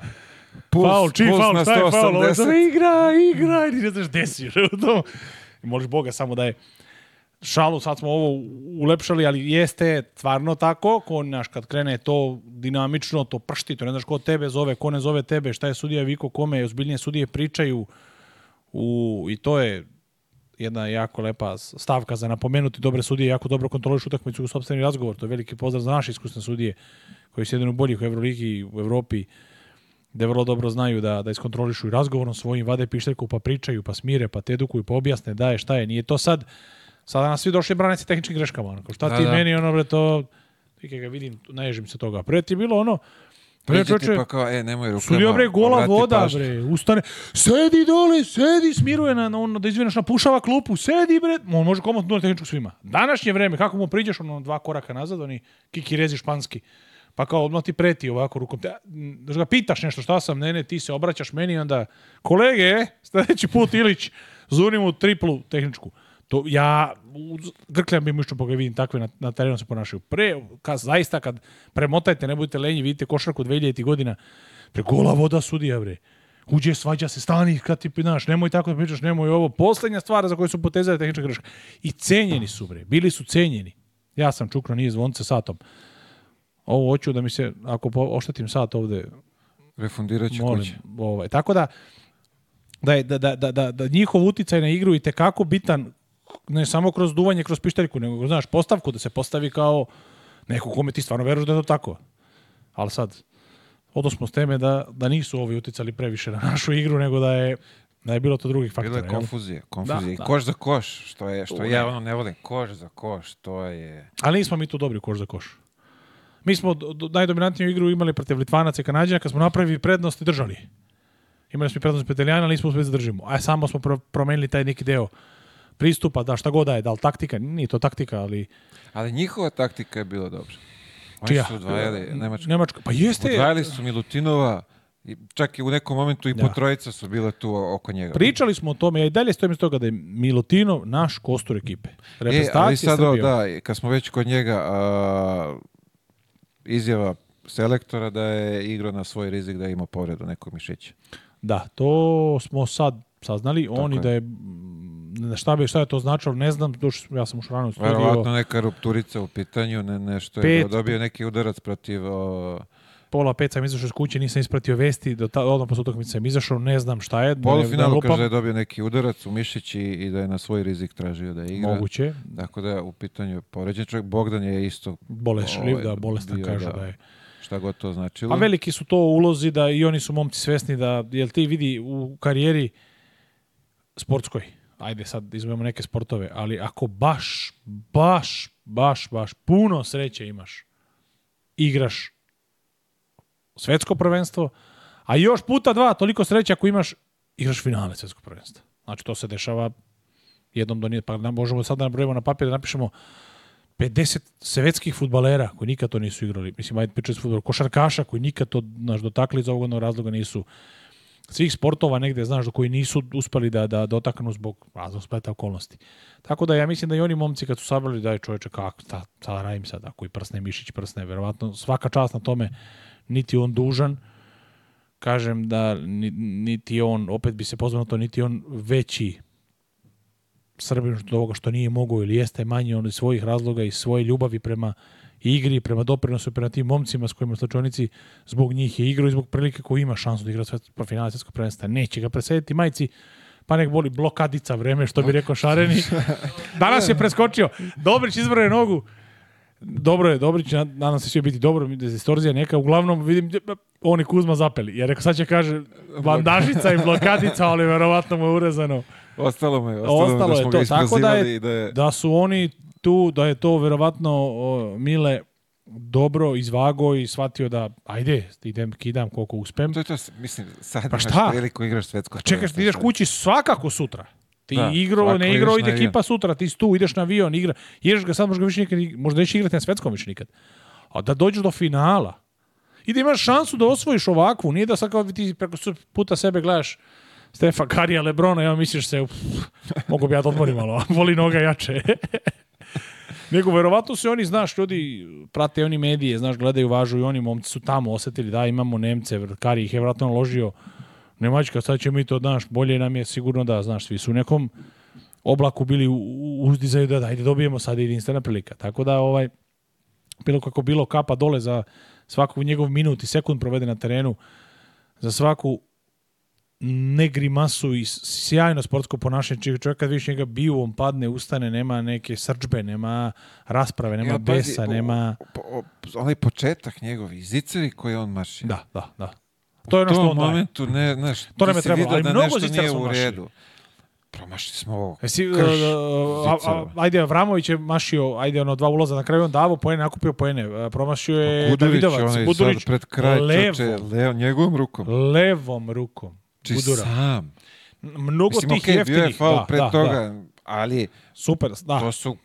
puls, faul, čiji faul, šta je faul, ovo je igra, igra, i ne znaš desi, si, to, i moliš Boga samo da je, šalu, sad smo ovo ulepšali, ali jeste stvarno tako, ko, naš, kad krene to dinamično, to pršti, to ne znaš ko tebe zove, ko ne zove tebe, šta je sudija Viko, kome je ozbiljnije sudije pričaju, uh, u, i to je jedna jako lepa stavka za napomenuti. Dobre sudije jako dobro kontroliš utakmicu u sobstveni razgovor. To je veliki pozdrav za naše iskusne sudije koji su jedan u boljih u Euroligi i u Evropi gde vrlo dobro znaju da, da iskontrolišu i razgovorom svojim, vade pišteljku, pa pričaju, pa smire, pa te edukuju, pa objasne da je, šta je, nije to sad. Sada nas svi došli branici tehničkim greškama. Onako. Šta da, ti da, meni, ono, bre, to... Kada ga vidim, naježim se toga. Pre ti bilo ono, Bre, čoče, pa kao, e, nemoj rukama. Sudio, bre, gola voda, pažnju. bre. Ustane, sedi dole, sedi, smiruje na, ono, da izvineš, napušava klupu, sedi, bre. On može komotno tehničku svima. Današnje vreme, kako mu priđeš, ono, dva koraka nazad, oni kiki rezi španski. Pa kao, odmah ti preti ovako rukom. Da, da ga pitaš nešto, šta sam, ne, ne, ti se obraćaš meni, onda, kolege, sledeći put Ilić, zunim u triplu tehničku. To ja grkljam bi mišću poga vidim takve na, na terenu se ponašaju. Pre, kad, zaista kad premotajte, ne budete lenji, vidite košarku 2000 godina, pre gola voda sudija bre. Uđe, svađa se, stani kad ti pinaš, nemoj tako da pričaš, nemoj ovo. Poslednja stvar za koju su potezali tehnička greška. I cenjeni su bre, bili su cenjeni. Ja sam čukno, nije zvonce satom. Ovo hoću da mi se, ako oštetim sat ovde, refundirat ću molim, Ovaj. Tako da, da, je, da, da, da, da njihov uticaj na igru i tekako bitan ne samo kroz duvanje, kroz pišteljku, nego, znaš, postavku da se postavi kao neko kome ti stvarno veruješ da je to tako. Ali sad, odnosno s teme da, da nisu ovi uticali previše na našu igru, nego da je da je bilo to drugih faktora. Bilo je konfuzije, konfuzije. Da, da. Koš za koš, što je što ja ono ne volim, koš za koš, to je. Ali nismo mi tu dobri koš za koš. Mi smo najdominantniju igru imali protiv Litvanaca i Kanadjana, kad smo napravili prednost i držali. Imali smo i prednost protiv ali nismo uspeli da zadržimo. A samo smo pro promenili taj neki deo pristupa, da šta god da je, da li taktika, nije to taktika, ali... Ali njihova taktika je bila dobra. Oni Čija? su odvajali Nemačka. Nemačka. Pa jeste. Odvajali su Milutinova, i čak i u nekom momentu i da. potrojica su bile tu oko njega. Pričali smo o tome, ja i dalje stojim iz toga da je Milutinov naš kostur ekipe. E, ali sad, da, kad smo već kod njega, a, izjava selektora da je igrao na svoj rizik da ima povredu nekog mišića. Da, to smo sad saznali. Tako Oni je. da je šta bi šta je to značilo, ne znam, duš, ja sam u šranu studio. Verovatno neka rupturica u pitanju, ne, nešto je pet, dobio neki udarac protiv... O... Pola pet sam izašao iz kuće, nisam ispratio vesti, do ta, odmah posle utakmice sam izašao, ne znam šta je. Da Polufinalu da kaže da je dobio neki udarac u mišići i da je na svoj rizik tražio da igra. Moguće. Dakle, da u pitanju je poređen čovjek. Bogdan je isto... Bolešljiv, da, ovaj, da, bolestan bio, kažu da, da je šta god to značilo. Pa veliki su to ulozi da i oni su momci svesni da, jel ti vidi u karijeri sportskoj, ajde sad izmemo neke sportove, ali ako baš, baš, baš, baš puno sreće imaš, igraš svetsko prvenstvo, a još puta dva, toliko sreće ako imaš, igraš finale svetskog prvenstva. Znači to se dešava jednom do nije, pa nam, možemo sad da nabrojimo na papir da napišemo 50 svetskih futbalera koji nikad to nisu igrali. Mislim, ajde pričati s futbol, košarkaša koji nikad to naš, dotakli iz ovog razloga nisu svih sportova negde, znaš, do koji nisu uspeli da, da dotaknu zbog raznog spleta okolnosti. Tako da ja mislim da i oni momci kad su sabrali, daj čoveče, kako, ta, ta da radim sad, ako i prsne, mišić prsne, verovatno svaka čast na tome, niti on dužan, kažem da niti on, opet bi se pozvao na to, niti on veći Srbin što ovoga što nije mogao ili jeste manji on iz svojih razloga i svoje ljubavi prema uh, igri, prema doprinosu, prema tim momcima s kojima slačonici zbog njih je igrao i zbog prilike koju ima šansu da igra svet, po finale svetskog prvenstva. Neće ga presediti majci, pa nek boli blokadica vreme, što bi rekao Šareni. Danas je preskočio. Dobrić izvrne nogu. Dobro je, Dobrić, nadam se će biti dobro, da je distorzija neka, uglavnom vidim, oni Kuzma zapeli. Ja rekao, sad će kaže bandažica i blokadica, ali verovatno mu je urezano. Ostalo mu je, ostalo, ostalo da smo je to, tako da, je, da, je... da su oni tu da je to verovatno o, Mile dobro izvago i shvatio da ajde, idem, kidam koliko uspem. To je to, mislim, sad pa šta? priliku igraš svetsko. Čekaš, ti ideš kući svakako sutra. Ti da, igro, ne igro, ide ekipa sutra, ti si tu, ideš na avion, igra. Ideš ga sad, možda više nikad, možda ideš igrati na svetskom više nikad. A da dođeš do finala. I da imaš šansu da osvojiš ovakvu. Nije da sad kao ti preko puta sebe gledaš Stefa Karija Lebrona, ja misliš se, pff, mogu bi ja da odmorim malo, voli noga jače. Nego, verovatno se oni, znaš, ljudi prate oni medije, znaš, gledaju, važu i oni momci su tamo osetili da imamo Nemce, Kari ih je vratno naložio Nemačka, sad ćemo i to, znaš, bolje nam je sigurno da, znaš, svi su u nekom oblaku bili uzdizaju da dajde dobijemo sad jedinstvena prilika. Tako da, ovaj, bilo kako bilo kapa dole za svaku njegov minut i sekund provede na terenu, za svaku ne grimasu i sjajno sportsko ponašanje čovjeka kad više njega biju, on padne, ustane, nema neke srđbe, nema rasprave, nema ja, besa, pazi, nema... O, o, onaj početak njegovi, zicevi koji on marši. Da, da, da. To je ono što on momentu, daje. ne, znaš, to nam je trebalo, ali da mnogo zicera smo u redu. Promašili smo ovo. Jesi, Krš, a, a, ajde, Avramović je mašio, ajde, ono, dva uloza na kraju, on davo poene, nakupio poene. E, promašio je Budurić, pa Davidovac, Budulić, pred kraj, levom, čoče, lev, njegovom rukom. Levom rukom. Znači udara. sam. Mnogo Mislim, tih okay, jeftinih. Bio je faul da, pre da, da. toga, da. ali Super, da. to su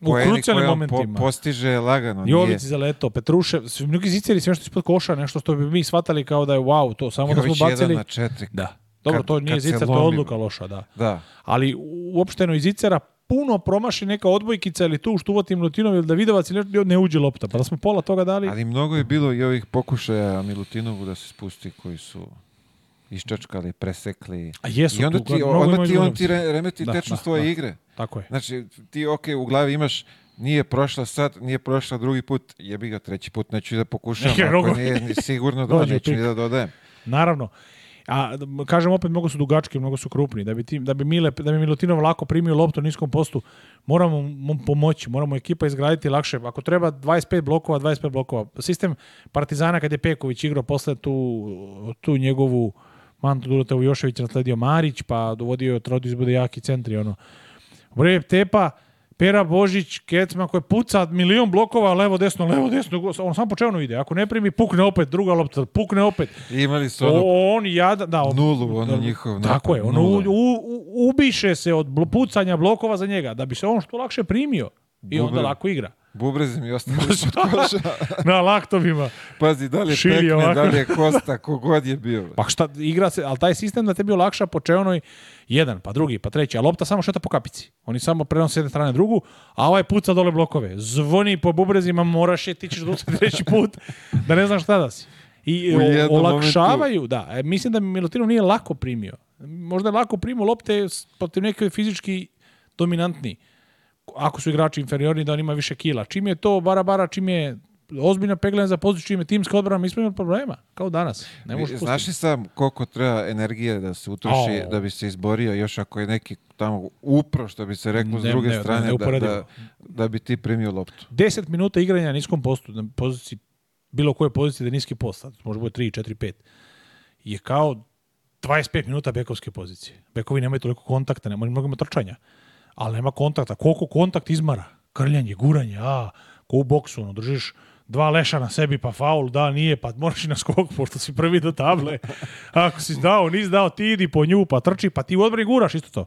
poeni u krucijalnim Po, postiže lagano. Jović za leto, Petrušev, svi mnogi ziceri sve što ispod koša, nešto što bi mi shvatali kao da je wow, to samo Jović da smo bacili. Jović 1 na 4. Da. Dobro, kad, to nije zicer, to je odluka loša, da. da. Ali uopšteno iz zicera puno promaši neka odbojkica ili tu što štuvotim Milutinov ili Davidovac ili ne uđe lopta. Pa da smo pola toga dali. Ali mnogo je bilo i ovih pokušaja Milutinovu da se spusti koji su iščačkali, presekli. A jesu I onda tu, ti, onda ti, on ti remeti da, tečnost da, tvoje da. igre. Tako je. Znači, ti ok, u glavi imaš nije prošla sad, nije prošla drugi put, jebi ga treći put, neću da pokušam, Neke ako nije sigurno da neću ni da dodajem. Naravno. A kažem opet mnogo su dugački, mnogo su krupni. Da bi tim, da bi Mile, da bi Milutinov lako primio loptu na niskom postu, moramo mu pomoći, moramo ekipa izgraditi lakše. Ako treba 25 blokova, 25 blokova. Sistem Partizana kad je Peković igrao posle tu, tu njegovu Manto Durota Jošević nasledio Marić, pa dovodio je Trodić bude jaki centri, ono. Bre, Tepa, Pera Božić, Kecma koji puca milion blokova levo desno, levo desno, on samo po ide. Ako ne primi, pukne opet, druga lopta, pukne opet. imali su ono, o, on jada, da, on, nulu, ono da, njihov. Tako je, ono u, u, ubiše se od pucanja blokova za njega, da bi se on što lakše primio i onda lako igra bubrezim mi ostane ispod da. koša. na laktovima. Pazi, da li je Šili pekne, ovako. da li je kosta, kogod je bio. Pa šta, igra se, ali taj sistem da te bio lakša po čeonoj jedan, pa drugi, pa treći, a lopta samo šeta po kapici. Oni samo prenose jedne strane drugu, a ovaj puca dole blokove. Zvoni po bubrezima, moraš je, ti ćeš da treći put, da ne znaš šta da si. I olakšavaju, momentu. da. E, mislim da Milutinov nije lako primio. Možda je lako primio lopte protiv neke fizički dominantniji ako su igrači inferiorni, da on ima više kila. Čim je to bara bara, čim je ozbiljna peglena za poziciju, čim je timska odbrana, mi smo imali problema, kao danas. Ne možeš Znaš li sam koliko treba energije da se utroši oh. da bi se izborio, još ako je neki tamo upro, što bi se reklo, s druge ne, strane, ne, da, da, da, bi ti primio loptu. 10 minuta igranja na niskom postu, na poziciji, bilo koje pozicije da je niski post, može bude 3, 4, 5, je kao 25 minuta bekovske pozicije. Bekovi nemaju toliko kontakta, nemaju mnogo trčanja ali nema kontakta. Koliko kontakt izmara? Krljanje, guranje, a, ko u boksu, ono, držiš dva leša na sebi, pa faul, da, nije, pa moraš i na skok, pošto si prvi do table. Ako si dao, nisi dao, ti idi po nju, pa trči, pa ti u odbrani guraš isto to.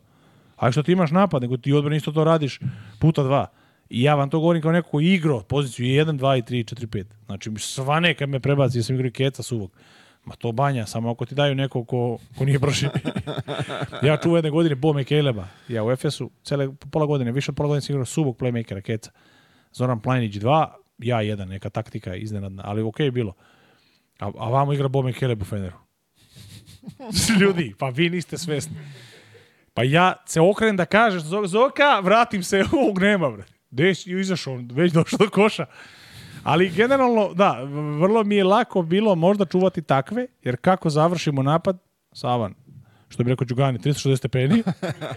A što ti imaš napad, nego ti u odbrani isto to radiš puta dva. I ja vam to govorim kao neko ko poziciju 1, 2 i 3, 4, 5. Znači, sva neka me prebaci, ja sam igrao keca suvog. Ma to banja, samo ako ti daju neko ko, ko nije brži. ja čuvam jedne godine Bo Mekeleba. Ja u Efesu, cele pola godine, više od pola godine sigurno subog playmakera, Keca. Zoran Planić 2, ja 1, neka taktika iznenadna, ali okej okay je bilo. A, a vamo igra Bo Mekeleb u Feneru. Ljudi, pa vi niste svesni. Pa ja se okrenem da kažeš Zoka, vratim se, ovog nema, bre. Gde izašao, već došao do koša. Ali generalno, da, vrlo mi je lako bilo možda čuvati takve, jer kako završimo napad, savan. Što bi rekao Đugani, 360 stepeni.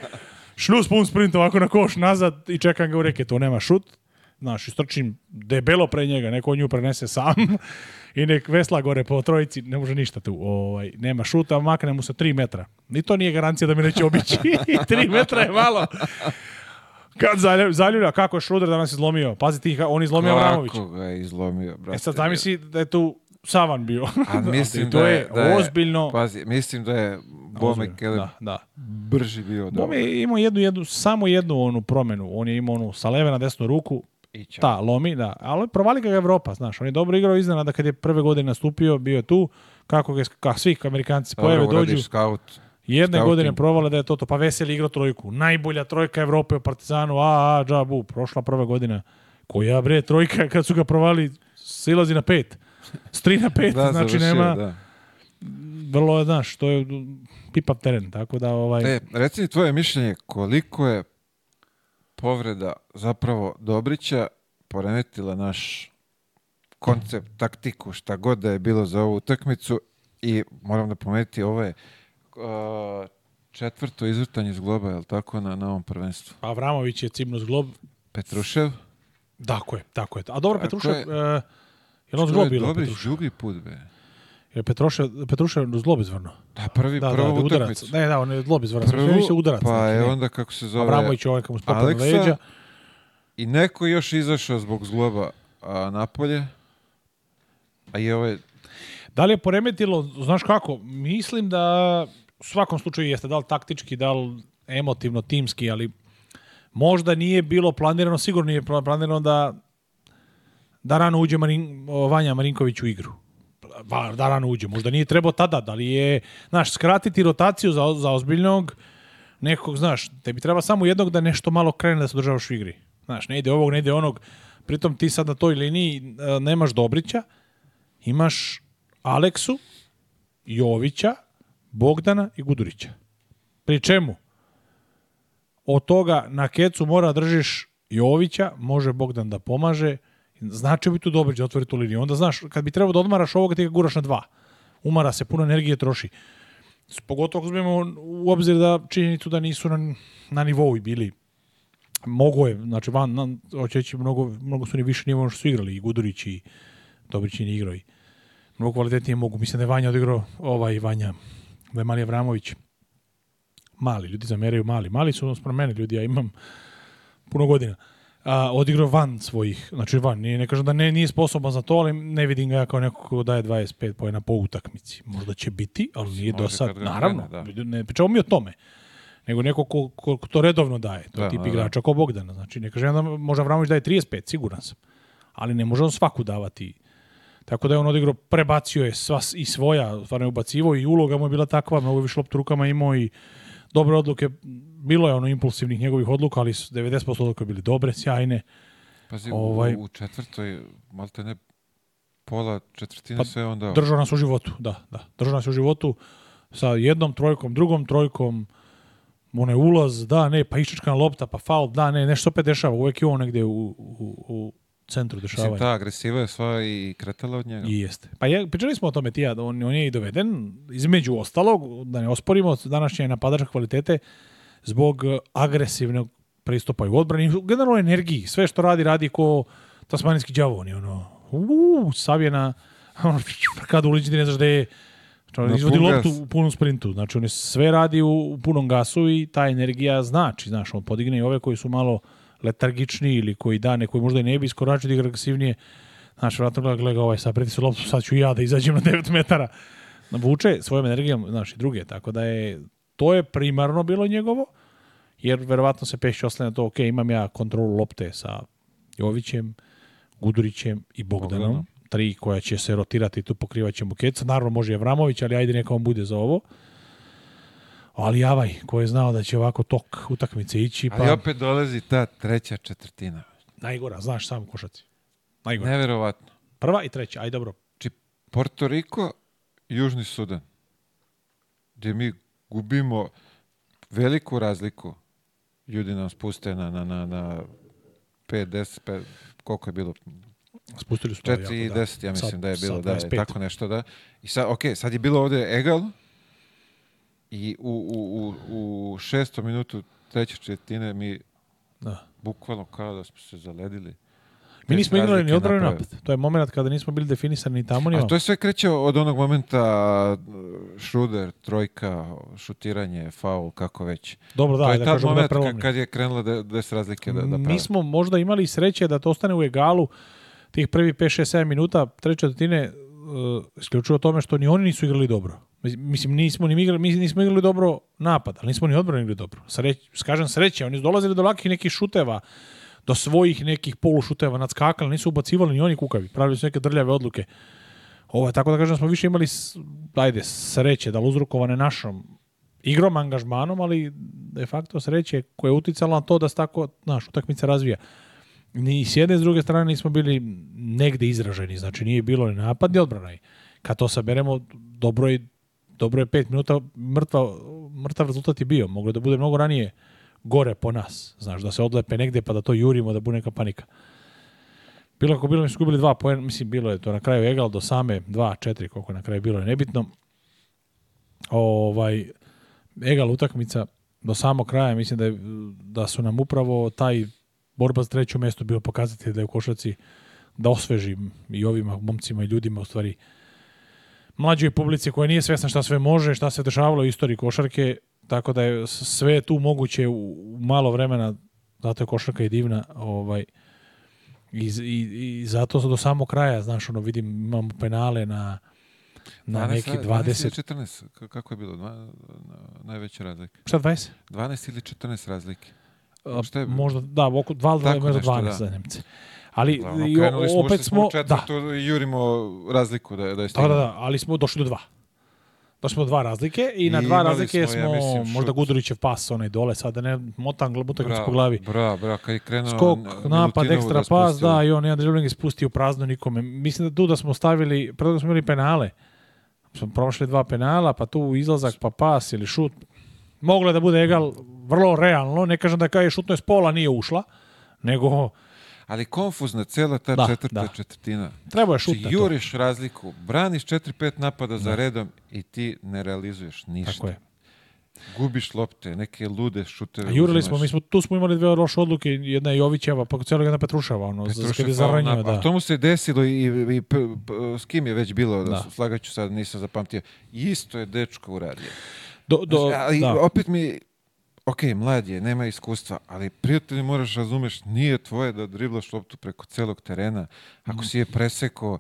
Šljus pun sprint ovako na koš nazad i čekam ga u reke. To nema šut. Znaš, istrčim debelo pre njega, neko nju prenese sam i nek vesla gore po trojici, ne može ništa tu. Ovaj, nema šuta, makne mu se 3 metra. Ni to nije garancija da mi neće obići. 3 metra je malo. Kad zaljublja, zaljublja kako je Šruder danas izlomio. Pazi ti, on izlomio Avramović. Kako ga je izlomio, brate. E sad zamisli da je tu Savan bio. A da, mislim da, to je, da je, ozbiljno... Pazi, mislim da je Bome da, da. brži bio. Bome je imao jednu, jednu, samo jednu onu promenu. On je imao onu sa leve na desnu ruku, i ta, lomi, da. Ali provali ga Evropa, znaš. On je dobro igrao da kad je prve godine nastupio, bio je tu. Kako ga, kako svih Amerikanci pojave dođu. Skaut Jedne Stavim. godine provale da je to to. pa Veseli igrao trojku. Najbolja trojka Evrope u Partizanu, a, a, džabu, prošla prva godina. Koja bre, trojka kad su ga provali, silazi na pet. S tri na pet, da, znači završio, nema... Da. Vrlo je, znaš, to je pipa teren, tako da ovaj... E, reci mi tvoje mišljenje, koliko je povreda zapravo Dobrića poremetila naš koncept, taktiku, šta god da je bilo za ovu utakmicu i moram da pomenuti, ovo je uh, četvrto izvrtanje zgloba, je li tako, na, na ovom prvenstvu? Pa Avramović je cimno zglob. Petrušev? Tako je, tako je. A dobro, tako Petrušev, je, uh, je on zglobilo? Dobro, žugi put, be. Jer Petrušev, Petruša je izvrno. Da, prvi, da, prvo da, da, da utakmicu. Ne, da, on je zlob izvrno. Prvo, se udarac. Pa znači, je onda kako se zove... Avramović ovaj kako mu spopad leđa. I neko još izašao zbog zgloba a, napolje. A i ovaj... Da li je poremetilo, znaš kako, mislim da u svakom slučaju jeste dal li taktički, da emotivno, timski, ali možda nije bilo planirano, sigurno nije planirano da da rano uđe Marin, Vanja Marinković u igru. da rano uđe. Možda nije trebao tada, da li je, znaš, skratiti rotaciju za, za ozbiljnog nekog, znaš, tebi treba samo jednog da nešto malo krene da se održavaš u igri. Znaš, ne ide ovog, ne ide onog. Pritom ti sad na toj liniji e, nemaš Dobrića, imaš Aleksu, Jovića, Bogdana i Gudurića. Pri čemu? Od toga na kecu mora da držiš Jovića, može Bogdan da pomaže, znači bi tu dobro da otvori tu liniju. Onda znaš, kad bi trebao da odmaraš ovoga, ti ga guraš na dva. Umara se, puno energije troši. Pogotovo ako uzmemo u obzir da činjenicu da nisu na, na nivou i bili mogo je, znači van, na, očeći mnogo, mnogo su ni više nivo što su igrali i Gudurić i Dobrić i igrao mnogo kvalitetnije mogu. Mislim da je Vanja odigrao ovaj Vanja da Mali Avramović mali, ljudi zameraju mali. Mali su odnosno mene ljudi, ja imam puno godina. A, odigrao van svojih, znači van, nije, ne kažem da ne, nije sposoban za to, ali ne vidim ga ja kao neko ko daje 25 pojena po utakmici. Možda će biti, ali nije do sad, naravno, vrene, da. ne pričamo mi o tome nego neko ko, ko, ko, to redovno daje, to da, tip da, da. igrača da. ko Bogdana. Znači, ne kažem da može Avramović daje 35, siguran sam. Ali ne može on svaku davati Tako da je on odigrao, prebacio je sva i svoja, stvarno je ubacivo i uloga mu je bila takva, mnogo više loptu rukama imao i dobre odluke. Bilo je ono impulsivnih njegovih odluka, ali 90% odluka bili dobre, sjajne. Pazi, ovaj, u četvrtoj, malte ne, pola četvrtine pa, sve onda... Držao nas u životu, da, da. Držao nas u životu sa jednom trojkom, drugom trojkom, onaj ulaz, da, ne, pa iščečkana lopta, pa faul, da, ne, nešto opet dešava. Uvek je on negde u, u, u centru dešavanja. Mislim, ta da, agresiva je sva i kretala od njega. I jeste. Pa je, pričali smo o tome ti ja, da on, on je i doveden, između ostalog, da ne osporimo, današnje napadačke kvalitete zbog e, agresivnog pristupa i u odbrani, generalno energiji. Sve što radi, radi ko tasmanijski djavon. I ono, uuu, savjena, ono, kad uliči ti ne znaš da je izvodi loptu u punom sprintu, znači on je sve radi u, u, punom gasu i ta energija znači, znaš, on podigne i ove koji su malo letargičniji ili koji dane koji možda i ne bi iskoračio da igra agresivnije, znaš, vratno gleda, gleda ovaj, sad preti se loptu, sad ću ja da izađem na 9 metara. Vuče svojom energijom, znaš, i druge, tako da je, to je primarno bilo njegovo, jer verovatno se Pešć oslanja to, ok, imam ja kontrolu lopte sa Jovićem, Gudurićem i Bogdanom, Bogdana. tri koja će se rotirati, tu pokrivaće Bukeca, naravno može Evramović, ali ajde neka on bude za ovo ali javaj, ko je znao da će ovako tok utakmice ići. Pa... Ali opet dolazi ta treća četvrtina. Najgora, znaš sam košaci. Najgora. Neverovatno. Prva i treća, aj dobro. Či znači, Porto Riko, Južni Sudan, gde mi gubimo veliku razliku. Ljudi nam spuste na, na, na, na 5, 10, 5, koliko je bilo? Spustili su 4 i 10, da. ja mislim sad, da je bilo, da, je, tako nešto, da. I sad, ok, sad je bilo ovde egal, I u, u, u, u šestom minutu treće četvrtine mi da. bukvalno kao da smo se zaledili. Mi nismo igrali ni odbranu napad. To je moment kada nismo bili definisani ni tamo ni A to je sve kreće od onog momenta uh, šruder, trojka, šutiranje, faul, kako već. Dobro, da, to je da kažemo moment da kad je krenula da, da se razlike da, da prave. Mi smo možda imali sreće da to ostane u egalu tih prvi 5, 6, 7 minuta, treće četvrtine, uh, isključivo tome što ni oni nisu igrali dobro. Mislim, nismo ni igrali, mi nismo igrali dobro napad, ali nismo ni odbrani igrali dobro. Sreć, skažem sreće, oni su dolazili do lakih nekih šuteva, do svojih nekih polušuteva nadskakali, nisu ubacivali ni oni kukavi, pravili su neke drljave odluke. Ovo, je tako da kažem, da smo više imali, ajde, sreće, da li uzrokovane našom igrom, angažmanom, ali de facto sreće koja je uticala na to da se tako, naš, utakmica razvija. Ni s jedne s druge strane nismo bili negde izraženi, znači nije bilo ni napad ni odbrana. Kad to saberemo, dobro je dobro je 5 minuta mrtva, mrtav rezultat je bio. Moglo da bude mnogo ranije gore po nas. Znaš, da se odlepe negde pa da to jurimo, da bude neka panika. Bilo ako bilo, mi skupili dva pojena, mislim, bilo je to na kraju egal do same, dva, četiri, koliko na kraju bilo je nebitno. Ovaj, egal utakmica do samog kraja, mislim da, je, da su nam upravo taj borba za treće mesto bio pokazati da je u košaci da osvežim i ovima momcima i ljudima u stvari mlađoj publici koja nije svesna šta sve može, šta se dešavalo u istoriji košarke, tako da je sve tu moguće u malo vremena, zato je košarka i divna, ovaj, i, i, i zato do samog kraja, znaš, ono, vidim, imam penale na, na 12, neki 20... 14, kako je bilo? Dva, najveće razlike. Šta 20? 12 ili 14 razlike. A, je Možda, da, oko 2 ili 12 da. za Nemce. Ali Glavno, da, i, smo, opet smo, smo da. četvrtu, da. jurimo razliku da, da je stigno. Da, da, da, ali smo došli do dva. Došli smo do dva razlike i, I na dva razlike smo, ja mislim, šut. možda Gudurićev pas onaj dole, sad da ne motam, motam bra, po glavi. Bra, bra, kad je krenuo Skok, napad, ekstra da pas, da, i on jedan dribling je spustio prazno nikome. Mislim da tu da smo stavili, predavno smo imali penale, smo prošli dva penala, pa tu izlazak, pa pas ili šut. Moglo je da bude egal, vrlo realno, ne kažem da kaj je šutno je s nije ušla, nego ali konfuzna cela ta da, četvrta da. četvrtina. Treba je šuta Či juriš razliku, braniš 4-5 napada da. za redom i ti ne realizuješ ništa. Tako je. Gubiš lopte, neke lude šuteve. A jurili smo, mi smo, tu smo imali dve loše odluke, jedna je Jovićeva, pa cijelo jedna Petruševa, ono, Petruševa, je zaranjio, na, da. A to mu se desilo i, i, p, p, s kim je već bilo, da, da slagaću sad, nisam zapamtio. Isto je dečko uradio. Do, do, znači, ali da. opet mi ok, mlad je, nema iskustva, ali prijatelji moraš razumeš, nije tvoje da driblaš loptu preko celog terena. Ako mhm. si je presekao,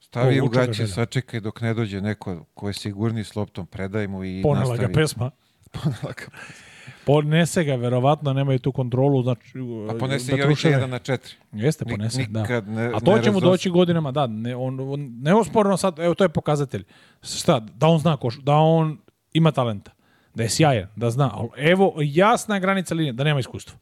stavi u gaće, sačekaj dok ne dođe neko ko je sigurni s loptom, predaj mu i Ponela nastavi. Ponela ga pesma. Ponela ga pesma. Ponese ga, verovatno, nemaju tu kontrolu. Znači, A uh, ponese da Jovića jedan na 4. Jeste, ponese, Nik, da. Ne, A to će mu doći godinama, da. Ne, on, on, neosporno sad, evo, to je pokazatelj. Šta, da on zna koš, da on ima talenta da je sjajan, da zna, evo jasna granica linije, da nema iskustva.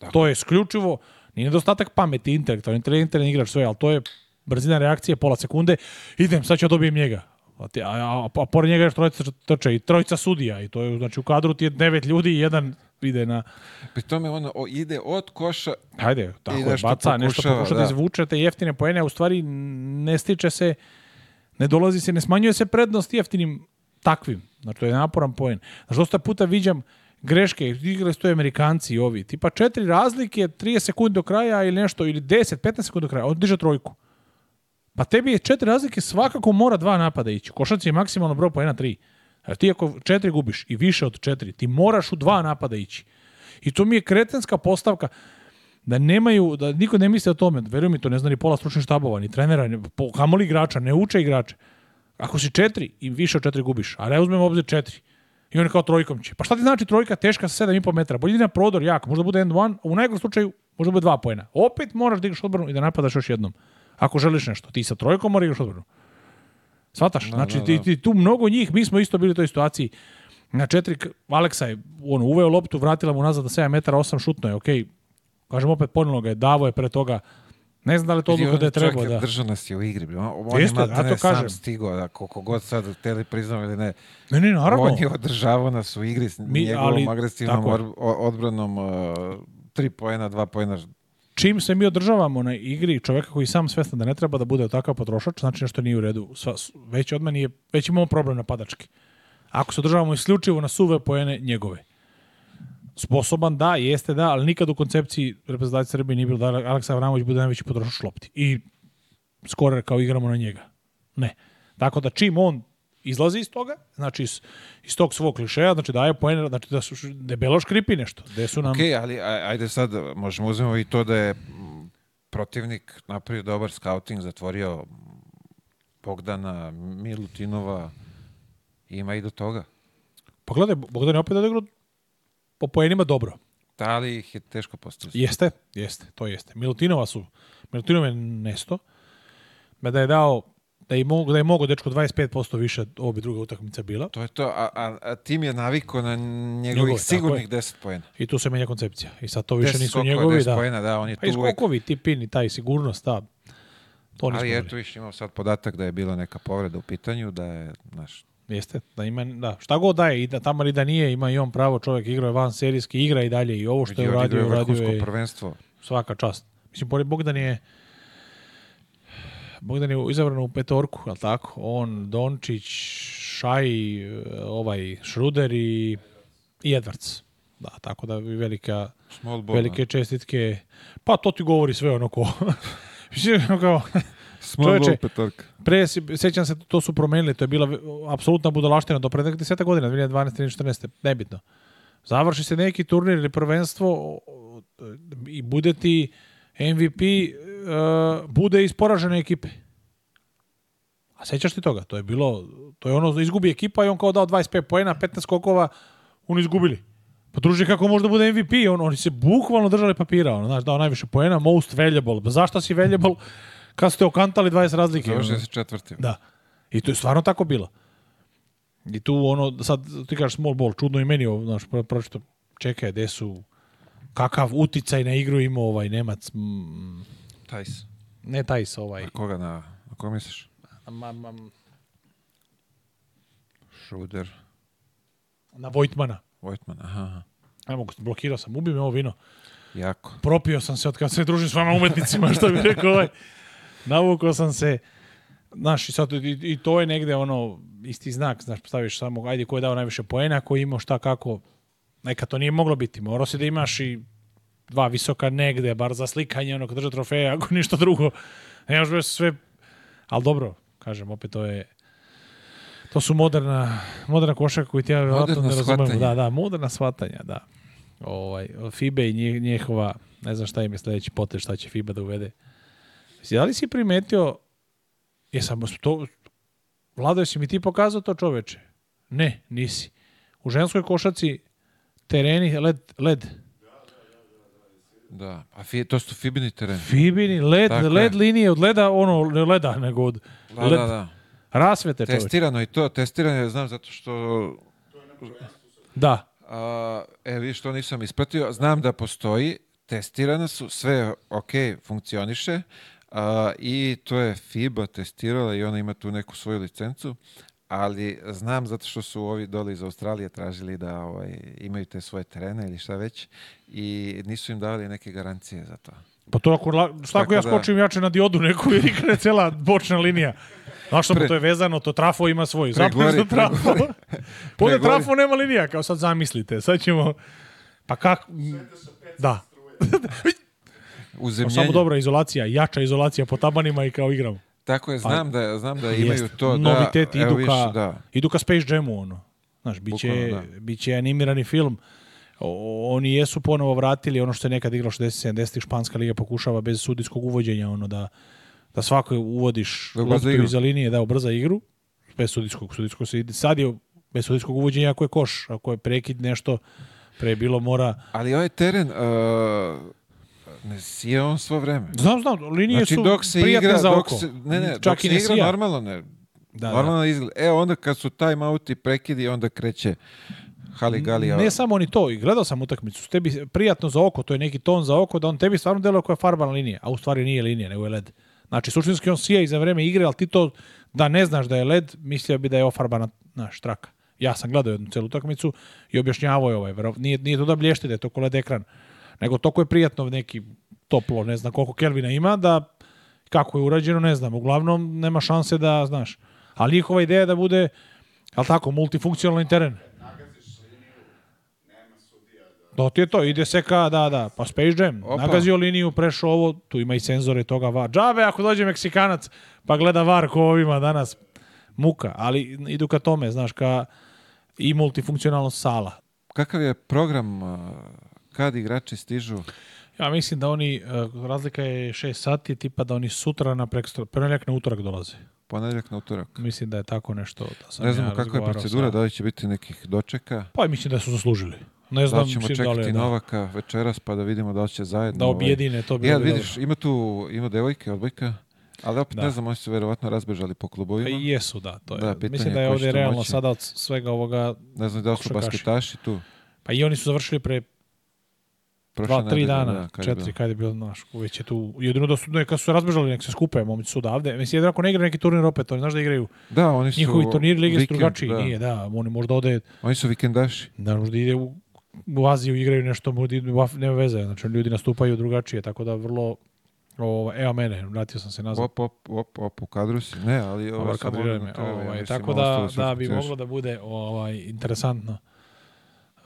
Tako. To je isključivo, nije nedostatak pameti, intelektualni, inteligentan igrač, sve, ali to je brzina reakcije, pola sekunde, idem, sad ću dobijem njega. A, a, a, a pored njega još trojica trče i trojica sudija i to je, znači u kadru ti je devet ljudi i jedan ide na... Pri tome ono o, ide od koša Hajde, tako i nešto baca, pokušava, nešto pokuša da, da izvuče te jeftine pojene, a u stvari ne stiče se, ne dolazi se, ne smanjuje se prednost jeftinim takvim. Znači, to je naporan poen. Znači, dosta puta viđam greške, igrali su to Amerikanci i ovi. Tipa četiri razlike, 30 sekundi do kraja ili nešto, ili 10, 15 sekundi do kraja, on diže trojku. Pa tebi je četiri razlike, svakako mora dva napada ići. Košac je maksimalno broj poena tri. Znači, ti ako četiri gubiš i više od četiri, ti moraš u dva napada ići. I to mi je kretenska postavka da nemaju, da niko ne misle o tome, veruj mi to, ne zna ni pola stručnih štabova, ni trenera, ni, kamoli igrača, ne uče igrače. Ako si četiri im više od četiri gubiš, a ne uzmemo obzir četiri, i oni kao trojkom će. Pa šta ti znači trojka teška sa 7,5 metra? Bolje na prodor jak, možda bude end one, u najgorem slučaju možda bude dva poena. Opet moraš da igraš odbranu i da napadaš još jednom. Ako želiš nešto, ti sa trojkom moraš da igraš odbranu. Svataš? Da, znači, da, da. Ti, ti, tu mnogo njih, mi smo isto bili u toj situaciji. Na četiri, Aleksa je ono, uveo loptu, vratila mu nazad na 7 metara, 8 šutno je, okej. Okay. Kažem opet, ponilo ga je, davo je pre toga, Ne znam da li to odluka da je trebao. Da. Držao nas je u igri. On Isto, je ja to kažem. sam stigao, da, koliko god sad teli priznam ili ne. Ne, ne, naravno. On je održavao nas u igri s Mi, njegovom ali, agresivnom tako, odbranom uh, tri poena, dva poena, čim se mi održavamo na igri čovjeka koji sam svestan da ne treba da bude takav potrošač, znači nešto nije u redu. Sva, već od meni već imamo problem na napadački. Ako se održavamo isključivo na suve pojene njegove sposoban, da, jeste da, ali nikad u koncepciji reprezentacije Srbije nije bilo da Aleksa Avramović bude najveći potrošač lopti. I skorer kao igramo na njega. Ne. Tako da čim on izlazi iz toga, znači iz, iz tog svog klišeja, znači daje poene, znači da su debelo škripi nešto. Gde su nam... Okay, ali ajde sad, možemo uzmemo i to da je protivnik napravio dobar scouting, zatvorio Bogdana, Milutinova, ima i do toga. Pa gledaj, Bogdan je opet odigrao po poenima dobro. Da li ih je teško postići? Jeste, jeste, to jeste. Milutinova su, Milutinov je nesto, da je dao da je, mogo, da je mogo dečko 25% više ovo bi druga utakmica bila. To je to, a, a, a tim je navikao na njegovih Njegove, sigurnih 10 poena. I tu se menja koncepcija. I sad to više nisu njegovi. 10 da. Pojena, da, on je pa tu skokovi, uvek... ti pini, taj sigurnost, da. to Ali eto više imam sad podatak da je bila neka povreda u pitanju, da je, znaš, Jeste, da ima, da, šta god daje, i da tamo i da nije, ima i on pravo čovjek igrao je van serijski, igra i dalje i ovo što je uradio, uradio je prvenstvo. Svaka čast. Mislim, pored Bogdan je Bogdan je izabran u petorku, ali tako? On, Dončić, Šaj, ovaj, Šruder i, i Edvards. Da, tako da velika, Small velike da. čestitke. Pa to ti govori sve ono ko... Mislim, kao, Čovječe, pre, sećam se, to su promenili, to je bila apsolutna budalaština do pre 10 godina, 2012. 2014. Nebitno. Završi se neki turnir ili prvenstvo i bude ti MVP, uh, e, bude iz poražene ekipe. A sećaš ti toga? To je bilo, to je ono, izgubi ekipa i on kao dao 25 poena, 15 skokova, oni izgubili. Pa druže, kako možda bude MVP? On, oni se bukvalno držali papira, ono, znaš, dao najviše poena, most valuable. Zašto si valuable? Kad ste okantali 20 razlike. Dobro, 64. Da. I to je stvarno tako bilo. I tu ono, sad ti kažeš small ball, čudno i meni, znaš, pročito, čekaj, gde su, kakav uticaj na igru ima ovaj Nemac. Mm, Tajs. Ne Tajs, ovaj. A koga na, a koga misliš? Ma, ma, Šuder. Na Vojtmana. Vojtman, aha. aha. Ajmo, blokirao sam, ubi me ovo vino. Jako. Propio sam se od kad se družim s vama umetnicima, što bih rekao ovaj. Navukao sam se, znaš, i, sad, i, i, to je negde ono, isti znak, znaš, postaviš samo, ajde, ko je dao najviše poena, ko je imao šta, kako, neka to nije moglo biti, morao si da imaš i dva visoka negde, bar za slikanje, ono, kad drža trofeja, ako ništa drugo, nemaš bez sve, ali dobro, kažem, opet to je, to su moderna, moderna košaka koju ti ja vjerojatno ne razumijem. Da, da, moderna shvatanja, da. Ovaj, FIBE i njihova, ne znam šta im je sljedeći potez, šta će FIBA da uvede. Da li si primetio, je samo to, Vlado, si mi ti pokazao to čoveče? Ne, nisi. U ženskoj košaci tereni led, led. Da, a pa fi, to su fibini tereni. Fibini, led, Tako led je. linije od leda, ono, ne leda, nego od da, da led. Da, da. Rasvete, čoveče. Testirano i to, testirano je, znam, zato što... Da. A, e, vidiš, to nisam ispratio. Znam da postoji, testirana su, sve okay, funkcioniše, A, I to je FIBA testirala i ona ima tu neku svoju licencu, ali znam zato što su ovi dole iz Australije tražili da ovaj, imaju te svoje terene ili šta već i nisu im davali neke garancije za to. Pa to ako, šta ako ja da. skočim da... jače na diodu neku i rikne cela bočna linija. Znaš što pa Pre... to je vezano, to trafo ima svoj. Zapneš za trafo. Pode trafo nema linija, kao sad zamislite. Sad ćemo... Pa kako... Da. uzemljenje. Samo dobra izolacija, jača izolacija po tabanima i kao igramo. Tako je, znam Ali, da znam da imaju jest, to noviteti da, idu ka viš, da. idu ka Space Jamu ono. Znaš, biće biće da. animirani film. O, oni jesu ponovo vratili ono što je nekad igralo 60 70 ih španska liga pokušava bez sudijskog uvođenja ono da da svako uvodiš da loptu iza linije da ubrza igru bez sudijskog sudijskog se ide sad je bez sudijskog uvođenja ako je koš, ako je prekid nešto pre bilo mora Ali ovaj teren uh sije on svo vreme. Znam, znam, linije znači, su dok se prijatne igra, za oko. Dok se, ne, ne, Čak dok se ne igra sija. normalno, ne. Da, da. normalno da. izgleda. E, onda kad su time i prekidi, onda kreće Hali Galija. Ne samo oni to, i gledao sam utakmicu, tebi prijatno za oko, to je neki ton za oko, da on tebi stvarno deluje koja je farbana linija, a u stvari nije linija, nego je led. Znači, suštinski on sija i za vreme igre, ali ti to da ne znaš da je led, mislio bi da je ofarbana naš traka. Ja sam gledao jednu celu utakmicu i objašnjavao je ovaj, nije, nije to da blješti da je to ko led ekran nego toko je prijatno neki toplo, ne znam koliko Kelvina ima, da kako je urađeno, ne znam. Uglavnom, nema šanse da, znaš. Ali njihova ideja je da bude, ali tako, multifunkcionalni teren. To da, ti je to, ide se ka, da, da, pa Space Jam, Opa. nagazio liniju, prešao ovo, tu ima i senzore toga var. Džabe ako dođe Meksikanac pa gleda var ko ovima danas, muka, ali idu ka tome, znaš, ka i multifunkcionalnost sala. Kakav je program uh kad igrači stižu? Ja mislim da oni, e, razlika je 6 sati, tipa da oni sutra na prekstor, ponedjeljak na utorak dolaze. Ponedeljak na utorak. Mislim da je tako nešto. Da sam ne znamo ja kakva je procedura, sa... da li će biti nekih dočeka. Pa mislim da su zaslužili. Ne znam, da ćemo mislim, čekati da li, da. Novaka da. večeras pa da vidimo da li će zajedno... Da ovaj- objedine, to bi ja, e, vidiš, dobro. ima tu ima devojke, odbojka, ali opet da. ne znam, oni su verovatno razbežali po klubovima. Pa I jesu, da. To je. da mislim da je ovde realno moći. sada od svega ovoga... Ne znam da su basketaši tu. Pa i oni su završili pre Prošle dva, tri dana, da, kad četiri, kada je bilo naš, već je tu, jedino da su, neka su se razbežali, nek se skupe, momci su odavde, mislim, jedino ako ne igra neki turnir opet, oni znaš da igraju, da, oni su njihovi turniri lige su drugačiji, da. nije, da, oni možda ode, oni su vikendaši, da, možda ide u, u Aziju, igraju nešto, nema veze, znači ljudi nastupaju drugačije, tako da vrlo, ovo, evo mene, vratio sam se nazad. Op, op, op, op, u kadru si. Ne, ali ovo, samo... Me. Ovaj, tako da, da bi moglo da bude ovaj, interesantno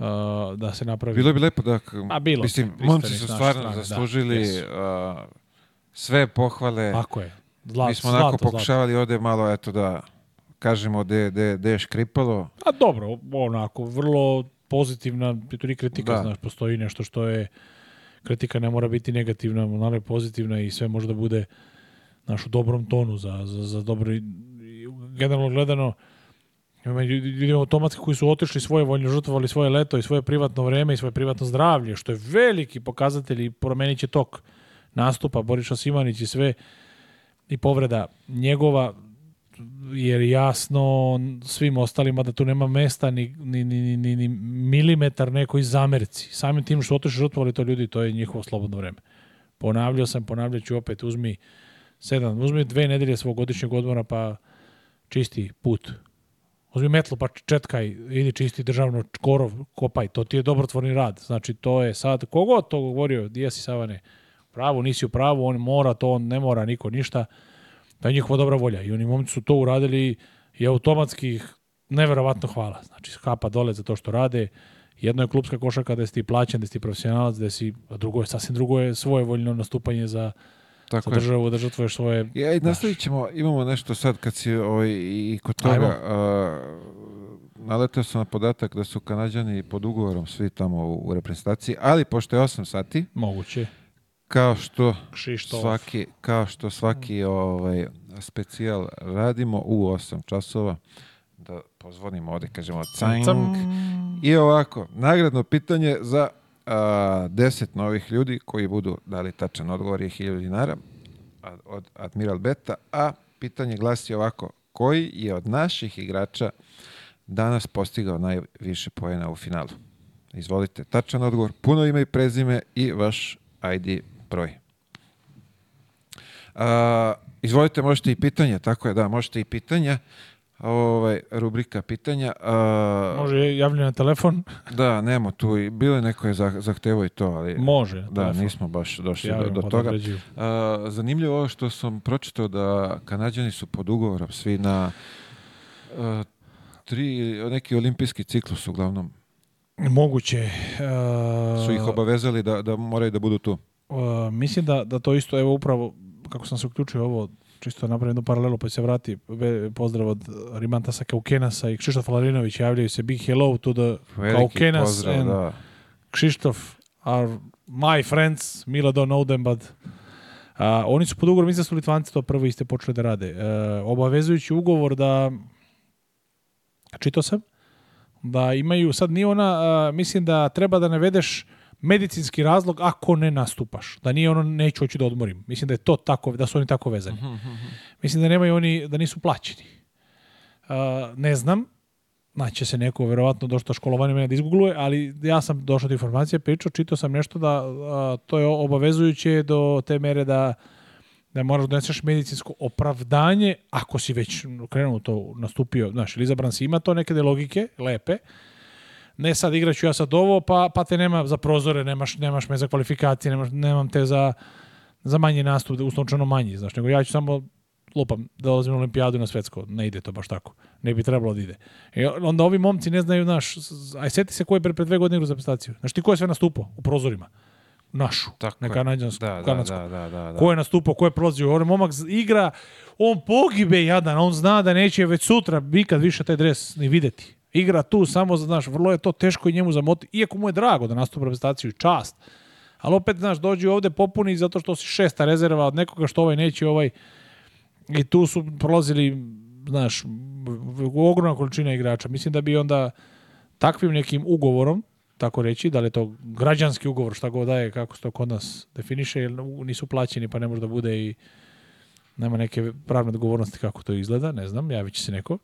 uh, da se napravi... Bilo bi lepo da... A bilo. Mislim, momci su stvarno da, da. zaslužili da, uh, sve pohvale. Tako je. Zlato, Mi smo zlato, onako pokušavali zlato. ovde malo, eto da kažemo de, de, de škripalo. A dobro, onako, vrlo pozitivna, to ni kritika, da. znaš, postoji nešto što je kritika ne mora biti negativna, ona pozitivna i sve može da bude naš u dobrom tonu za, za, za dobro generalno gledano Ima ljudi automatski koji su otišli svoje voljno, žrtvovali svoje leto i svoje privatno vreme i svoje privatno zdravlje, što je veliki pokazatelj i promenit će tok nastupa Boriša Simanić i sve i povreda njegova jer jasno svim ostalima da tu nema mesta ni, ni, ni, ni, ni milimetar nekoj zamerci. Samim tim što otišli žrtvovali to ljudi, to je njihovo slobodno vreme. Ponavljao sam, ponavljaću opet, uzmi sedam, uzmi dve nedelje svog godišnjeg odmora pa čisti put Uzmi metlu pa četkaj, idi čisti državno korov, kopaj, to ti je dobrotvorni rad. Znači to je sad, kogo to govorio, di si Savane, pravu, nisi u pravu, on mora to, on ne mora, niko ništa. da je njihova dobra volja i oni momci su to uradili i automatski neverovatno hvala. Znači skapa dole za to što rade. Jedno je klubska košarka da si ti plaćen, da si ti profesionalac, da si, a drugo je sasvim drugo je svojevoljno nastupanje za Tako za državu, da žrtvuješ svoje... Ja, i nastavit ćemo, imamo nešto sad kad si ovaj, i kod toga... Naletao sam na podatak da su kanadjani pod ugovorom svi tamo u, u reprezentaciji, ali pošto je 8 sati... Moguće. Kao što Kšištov. svaki, kao što svaki mm. ovaj, specijal radimo u 8 časova, da pozvonimo ovdje, kažemo cang. I ovako, nagradno pitanje za a, deset novih ljudi koji budu dali tačan odgovor je 1000 dinara od Admiral Beta, a pitanje glasi ovako, koji je od naših igrača danas postigao najviše poena u finalu? Izvolite, tačan odgovor, puno ime i prezime i vaš ID broj. A, izvolite, možete i pitanja, tako je, da, možete i pitanja. Ovaj, rubrika pitanja. A, Može javljeno telefon? da, nemo tu. i Bilo je neko je zahtevo i to, ali... Može. Da, nismo baš došli Javim do, do toga. A, zanimljivo ovo što sam pročitao da Kanadjani su pod ugovorom svi na a, tri, neki olimpijski ciklus uglavnom. Moguće. su ih obavezali da, da moraju da budu tu. mislim da, da to isto, evo upravo, kako sam se uključio ovo čisto napravim jednu paralelu pa se vrati pozdrav od Rimantasa Kaukenasa i Kšištof Larinović javljaju se big hello to the Veliki Kaukenas pozdrav, and da. Kšištof are my friends Mila don't know them but uh, oni su pod ugovorom mislim da Litvanci to prvo iste počeli da rade uh, obavezujući ugovor da čitao sam da imaju sad ni ona uh, mislim da treba da navedeš medicinski razlog ako ne nastupaš. Da nije ono neću hoću da odmorim. Mislim da je to tako, da su oni tako vezani. uh Mislim da nemaju oni, da nisu plaćeni. Uh, ne znam, naće se neko verovatno došto školovanje mene da izgoogluje, ali ja sam došao do informacije, pričao, čitao sam nešto da uh, to je obavezujuće do te mere da da moraš da doneseš medicinsko opravdanje ako si već krenuo to nastupio, znaš, ili izabran si, ima to neke logike, lepe, ne sad igraću ja sad ovo, pa, pa te nema za prozore, nemaš, nemaš me za kvalifikacije, nemaš, nemam te za, za manji nastup, usnovčano manji, znaš, nego ja ću samo lupam, da dolazim na olimpijadu na svetsko, ne ide to baš tako, ne bi trebalo da ide. I e, onda ovi momci ne znaju, naš, aj seti se ko je pre, pre dve godine igrao za reprezentaciju, znaš ti ko je sve nastupao u prozorima, našu, tako na kanadjansku, da, da kanadsku. Da, da, da, da, Ko je nastupao, ko je prolazio, on ovaj momak igra, on pogibe jadan, on zna da neće već sutra nikad više taj dres ni videti. Igra tu samo, znaš, vrlo je to teško i njemu zamoti, iako mu je drago da nastupa reprezentaciju čast. Ali opet, znaš, dođi ovde popuni zato što si šesta rezerva od nekoga što ovaj neće ovaj... I tu su prolazili, znaš, ogromna količina igrača. Mislim da bi onda takvim nekim ugovorom, tako reći, da li je to građanski ugovor, šta god daje, kako se to kod nas definiše, jer nisu plaćeni pa ne može da bude i nema neke pravne odgovornosti kako to izgleda, ne znam, javit će se neko.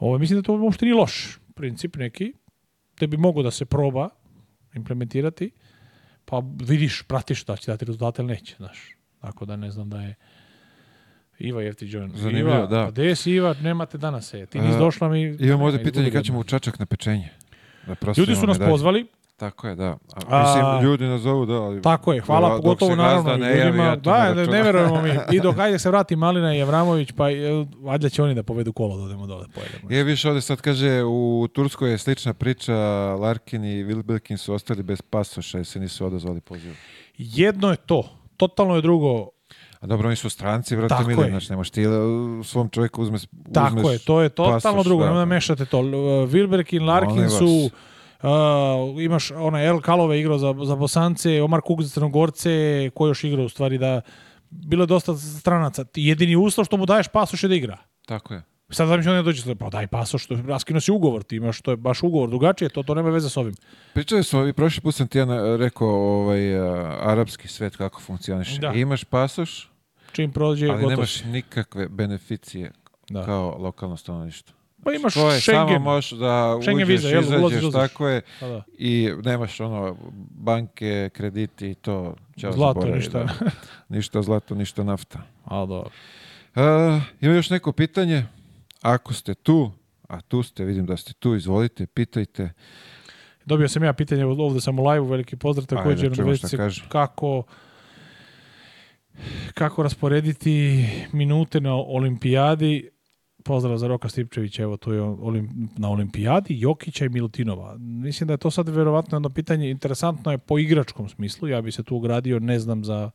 Ovo, mislim da to uopšte nije loš princip neki, da bi mogo da se proba implementirati, pa vidiš, pratiš da će dati rezultate ili neće, znaš. Tako da ne znam da je Iva Jeftić Jovan. Zanimljivo, Iva, da. Pa gde si Iva, nemate danas je. Ti nisi došla mi... Imamo ovde pitanje kad ćemo u Čačak na pečenje. Da ljudi su nas pozvali, Tako je, da. A, mislim, A, ljudi nas zovu, da. Ali, tako je, hvala, dok pogotovo dok naravno ne ljudima. Ja da, ne, ne verujemo mi. I dok ajde da se vrati Malina i Evramović, pa e, valjda će oni da povedu kolo, da odemo dole, pojedemo. Je više ovde sad kaže, u Turskoj je slična priča, Larkin i Wilbekin su ostali bez pasoša, jer se nisu odazvali pozivu. Jedno je to, totalno je drugo a dobro, oni su stranci, vrati mi znači nemoš ti e, svom čovjeku uzmeš Tako je, to je totalno pasoš, drugo, da, ne da. mešate to. E, Wilbekin, Larkin su vas. Uh, imaš onaj El Kalove igrao za, za Bosance, Omar Kuk za Crnogorce, ko još igrao u stvari da... Bilo je dosta stranaca. Jedini uslov što mu daješ pasoš je da igra. Tako je. Sad zamislim da ne dođe, pa daj pasoš, što raskino si ugovor, ti imaš, to je baš ugovor, drugačije, to, to nema veze s ovim. Pričali smo, i prošli put sam ti ja rekao ovaj, uh, arapski svet kako funkcioniše. Da. Imaš pasoš, čim prođe, ali gotovo. nemaš nikakve beneficije da. kao lokalno stanovništvo. Pa imaš što je, Schengen. Samo možeš da Schengen uđeš, viza, izađeš, ulaziš, tako je. A, pa da. I nemaš ono, banke, krediti i to. Ćao zlato, ništa. Da. ništa zlato, ništa nafta. A, da. Uh, ima još neko pitanje? Ako ste tu, a tu ste, vidim da ste tu, izvolite, pitajte. Dobio sam ja pitanje ovde sam u live -u, veliki pozdrav da također kako kako rasporediti minute na olimpijadi pozdrav za Roka Stipčevića, evo tu je olim, na olimpijadi, Jokića i Milutinova. Mislim da je to sad verovatno jedno pitanje, interesantno je po igračkom smislu, ja bi se tu ugradio, ne znam za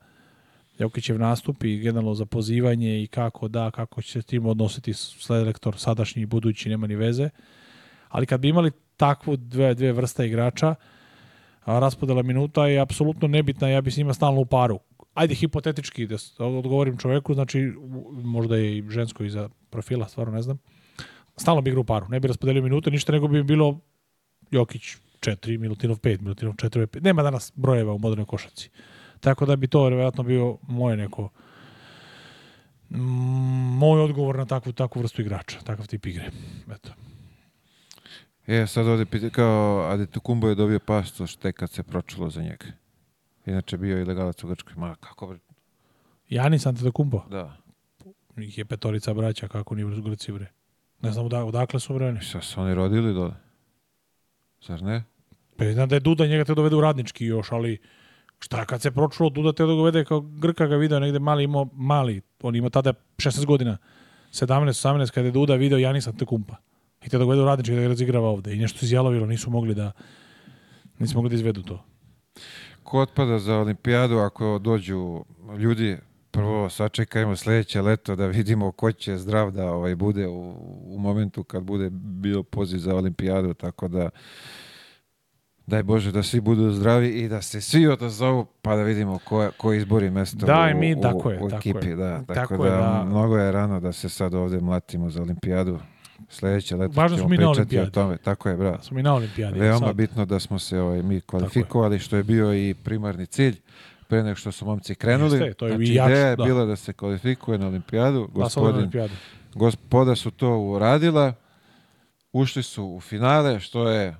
Jokićev nastup i generalno za pozivanje i kako da, kako će se s tim odnositi selektor sadašnji i budući, nema ni veze. Ali kad bi imali takvu dve, dve vrsta igrača, a raspodela minuta je apsolutno nebitna, ja bi s njima stalno u paru ajde hipotetički da, da odgovorim čoveku, znači možda je i žensko iza profila, stvarno ne znam. Stalno bi igrao u paru, ne bi raspodelio minute, ništa nego bi bilo Jokić 4, Milutinov 5, Milutinov 4, 5. Nema danas brojeva u modernoj košarci. Tako da bi to vjerojatno bio moje neko mm, moj odgovor na takvu, takvu vrstu igrača, takav tip igre. Eto. E, sad ovde pita kao, Adetokumbo je dobio pasto što tek kad se pročulo za njega. Inače bio ilegalac u Grčkoj. Ma, kako... Janis Antetokumbo? Da. Njih je petorica braća, kako ni u Grci, bre. Ne znam da. odakle su, bre. Šta su oni rodili dole? Zar ne? Pa znam da je Duda njega te da dovede u radnički još, ali šta kad se pročulo, Duda te dovede da kao Grka ga video negde mali imao, mali, on ima tada 16 godina, 17, 18, kada je Duda video Janis Antetokumpa. Da I te dovede u radnički da ga razigrava ovde. I nešto izjalovilo, nisu mogli da, nisu mogli da izvedu to ko otpada za olimpijadu ako dođu ljudi prvo sačekajmo sledeće leto da vidimo ko će zdrav da ovaj bude u, u momentu kad bude bio poziv za olimpijadu tako da daj Bože da svi budu zdravi i da se svi odazovu pa da vidimo ko, ko izbori mesto da, u, mi, u, tako je, u ekipi. Tako je. Da, tako, tako da, da, mnogo je rano da se sad ovde mlatimo za olimpijadu. Sledeće leto Važno ćemo mi pričati na olimpijadi. o tome. Tako je, bravo. Smo i na olimpijadi. Veoma sad. bitno da smo se ovaj, mi kvalifikovali, što je bio i primarni cilj pre nego što su momci krenuli. Jeste, to je znači, jač, ideja je da. bila da se kvalifikuje na olimpijadu. Da, Gospodin, na olimpijadu. Gospoda su to uradila. Ušli su u finale, što je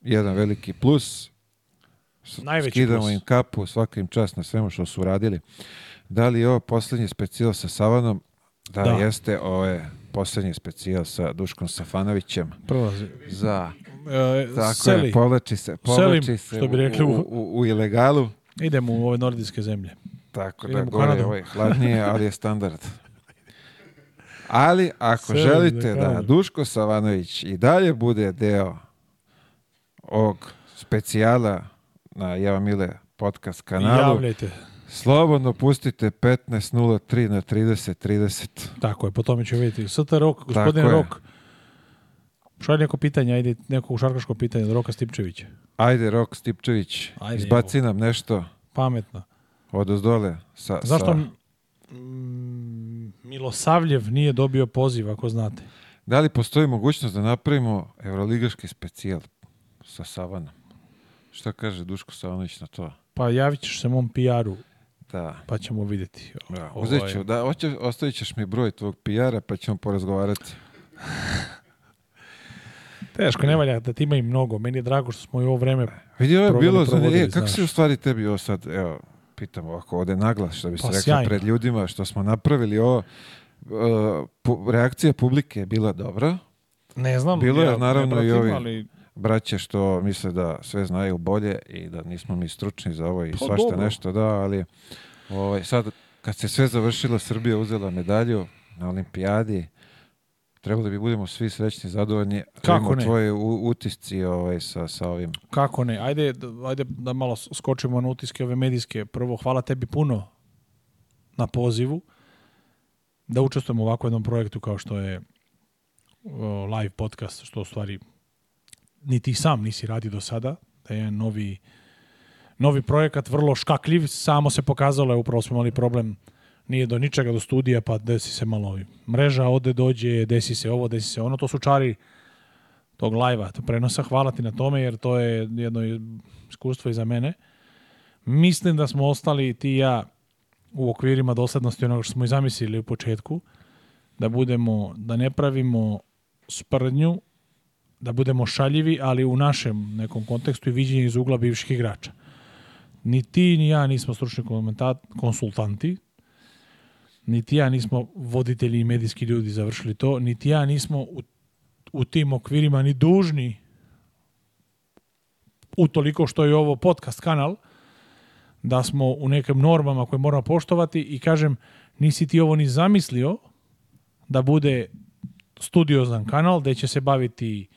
jedan veliki plus. Najveći Skidamo plus. im kapu, svakim čast na svemu što su uradili. Da li je ovo poslednji specijal sa Savanom? Da, da. jeste. Ovo je poslednji specijal sa Duškom Safanovićem. Prolazi. Za, e, tako seli. je, povlači se, povlači selim, se što bi rekli, u, u, u ilegalu. Idemo u ove nordijske zemlje. Tako da, Idemo da, gore je ovaj hladnije, ali je standard. Ali ako Selim, želite da, da Duško Savanović i dalje bude deo ovog specijala na Jeva Mile podcast kanalu. Javljajte. Slobodno pustite 15.03 na 30.30. Tako je, po tome ćemo vidjeti. Sata Rok, gospodin Tako Rok, šalje neko pitanje, ajde, neko šarkaško pitanje za Roka Stipčevića. Ajde, Rok Stipčević, ajde, izbaci evo. nam nešto. Pametno. Od dole. Sa, Zašto sa... Mm, Milosavljev nije dobio poziv, ako znate? Da li postoji mogućnost da napravimo evroligaški specijal sa Savanom? Šta kaže Duško Savanović na to? Pa javit ćeš se mom PR-u Da. Pa ćemo videti. Da, ovaj- uzet ću, da, hoće, ostavit ćeš mi broj tvog PR-a pa ćemo porazgovarati. Teško, ne valja da ti ima i mnogo. Meni je drago što smo i ovo vreme Vidio je bilo, za, e, kako se u stvari tebi ovo sad, evo, pitam ovako, ovdje naglas, što bi se pa, rekao sjajno. pred ljudima, što smo napravili ovo, uh, reakcija publike je bila dobra. Ne znam. Bilo je, ja, naravno, i ovi... Ali braće što misle da sve znaju bolje i da nismo mi stručni za ovo i pa, svašta dobro. nešto, da, ali ovaj, sad kad se sve završilo, Srbija uzela medalju na olimpijadi, trebalo da bi budemo svi srećni, zadovoljni. Kako ne? Tvoje utisci ovaj, sa, sa ovim. Kako ne? Ajde, ajde da malo skočimo na utiske ove medijske. Prvo, hvala tebi puno na pozivu da učestvujemo u ovakvom jednom projektu kao što je live podcast, što u stvari ni ti sam nisi radi do sada, da je novi, novi projekat vrlo škakljiv, samo se pokazalo je, upravo smo imali problem, nije do ničega, do studija, pa desi se malo mreža, ode, dođe, desi se ovo, desi se ono, to su čari tog lajva, to prenosa, hvala ti na tome, jer to je jedno iskustvo i za mene. Mislim da smo ostali ti i ja u okvirima doslednosti onoga što smo i zamislili u početku, da budemo, da ne pravimo sprdnju da budemo šaljivi, ali u našem nekom kontekstu i viđenje iz ugla bivših igrača. Ni ti, ni ja nismo stručni konsultanti, ni ti ja nismo voditelji i medijski ljudi završili to, ni ti ja nismo u, u tim okvirima ni dužni u toliko što je ovo podcast kanal, da smo u nekim normama koje moramo poštovati i kažem, nisi ti ovo ni zamislio da bude studiozan kanal gde će se baviti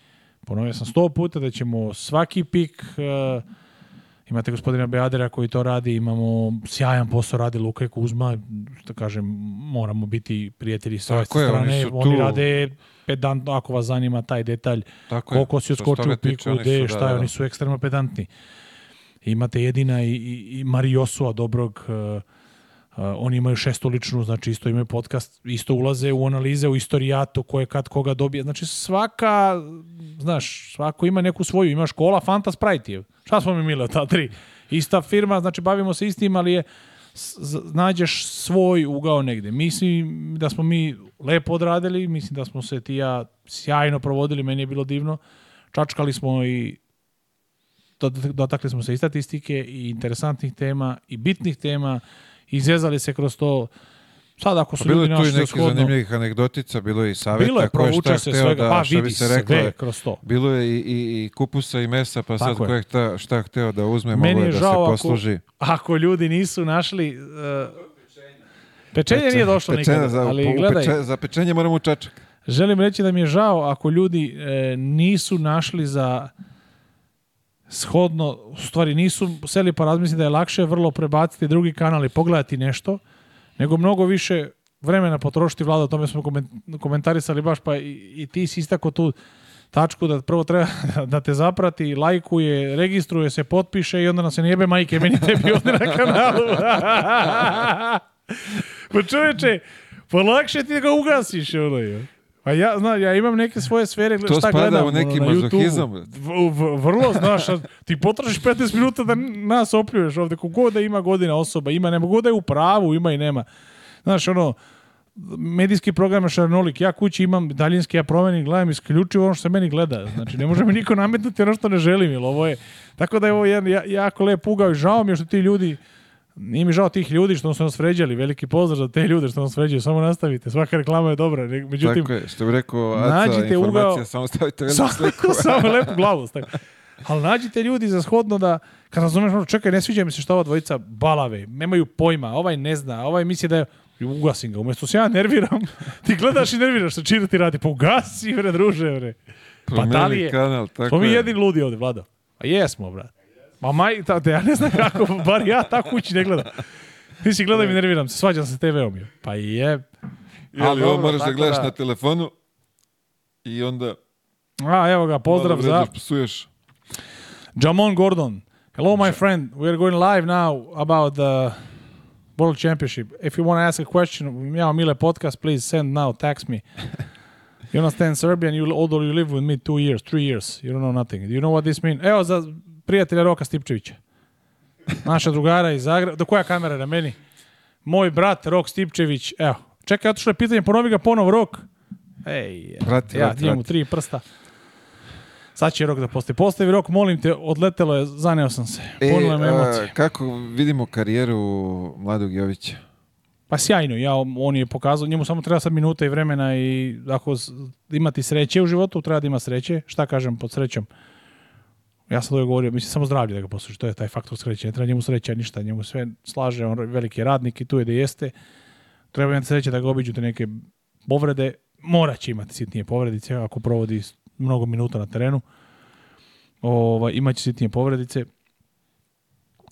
Ponovio sam sto puta da ćemo svaki pik... Uh, imate gospodina Beadera koji to radi, imamo sjajan posao radi Luka i Kuzma, da kažem, moramo biti prijatelji sa ove strane, oni, oni rade pedantno, ako vas zanima taj detalj, Tako koliko je. si odskočio u piku, gde, šta da, je, da, oni da. su ekstremno pedantni. Imate jedina i, i, i Mariosua dobrog uh, oni imaju šestoličnu, znači isto imaju podcast, isto ulaze u analize, u istorijatu, koje kad koga dobije. Znači svaka, znaš, svako ima neku svoju, ima škola, Fanta Sprite Šta smo mi mile ta tri? Ista firma, znači bavimo se istim, ali je nađeš svoj ugao negde. Mislim da smo mi lepo odradili, mislim da smo se ti ja sjajno provodili, meni je bilo divno. Čačkali smo i dotakli smo se i statistike i interesantnih tema i bitnih tema i se kroz to. Sad ako su pa bilo ljudi našli Bilo je tu i nekih zanimljivih anegdotica, bilo je i saveta Bilo je, provuče se svega, da, pa vidi se reklo, sve kroz to. Bilo je i, i, i kupusa i mesa, pa Tako sad je. Ta, šta hteo da uzme, Meni je da žao se posluži. Ako, ako ljudi nisu našli... Uh, Pečenje nije došlo nikada, ali gledaj. Peče, za pečenje moramo u čačak. Želim reći da mi je žao ako ljudi e, nisu našli za shodno, u stvari nisu seli pa razmisliti da je lakše vrlo prebaciti drugi kanal i pogledati nešto, nego mnogo više vremena potrošiti vlada, o tome smo komentarisali baš, pa i, i ti si istako tu tačku da prvo treba da te zaprati, lajkuje, registruje se, potpiše i onda nam se ne jebe majke, meni tebi ovdje na kanalu. pa čoveče, pa lakše ti da ga ugasiš, ono je. Pa ja, zna, ja imam neke svoje sfere, to šta gledam To u neki ono, mazohizam. Vrlo, znaš, ti potražiš 15 minuta da nas opljuješ ovdje, kogod da ima godina osoba, ima, nema, kogod da je u pravu, ima i nema. Znaš, ono, medijski program je šarnolik, ja kući imam daljinski, ja promenim, gledam isključivo ono što se meni gleda. Znači, ne može mi niko nametnuti ono što ne želim, jer ovo je, tako da je ovo jedan jako lep ugao i žao mi je što ti ljudi Nije mi žao tih ljudi što su nas vređali, veliki pozdrav za te ljude što nas vređaju, samo nastavite, svaka reklama je dobra. Međutim, Tako je, što bi rekao Aca, nađite informacija, ugao, samo stavite veliku sliku. samo lepu glavu stavite. Ali nađite ljudi za shodno da, kad razumeš, ono, čekaj, ne sviđa mi se što ova dvojica balave, nemaju pojma, ovaj ne zna, ovaj misli da je, ugasim ga, umjesto da se ja nerviram, ti gledaš i nerviraš se, čira ti radi, pa ugasi, bre, druže, bre. Pa da li je, kanal, tako smo mi jedini ludi ovdje, Vlado. A jesmo, brate. Ma maj, da ja ne znam kako, bar ja tako kući ne gledam. Ti si gledam mi, nerviram se, svađam se TV-om. Pa je. Ali ovo moraš da gledaš da... na telefonu i onda... A, evo ga, pozdrav za... psuješ. Jamon Gordon. Hello, my friend. We are going live now about the World Championship. If you want to ask a question, Miao Mile podcast, please send now, text me. You understand Serbian, you, although you live with me two years, three years. You don't know nothing. Do you know what this means? Evo, za prijatelja Roka Stipčevića. Naša drugara iz Zagreba. Do koja kamera na meni? Moj brat Rok Stipčević. Evo. Čekaj, otišlo je pitanje, ponovi ga ponov Rok. Ej, prati, ja ti mu tri prsta. Sad će rok da postavi. Postavi rok, molim te, odletelo je, zaneo sam se. E, Ponule me emocije. kako vidimo karijeru mladog Jovića? Pa sjajno, ja, on je pokazao, njemu samo treba sad minuta i vremena i ako imati sreće u životu, treba da ima sreće. Šta kažem pod srećom? Ja sam uvijek govorio, mislim samo zdravlje da ga posluši, to je taj faktor sreće. Ne treba njemu sreća ništa, njemu sve slaže, on veliki radnik i tu je da jeste. Treba imati sreće da ga obiđu te neke povrede, mora će imati sitnije povredice ako provodi mnogo minuta na terenu. Ova, imaće sitnije povredice.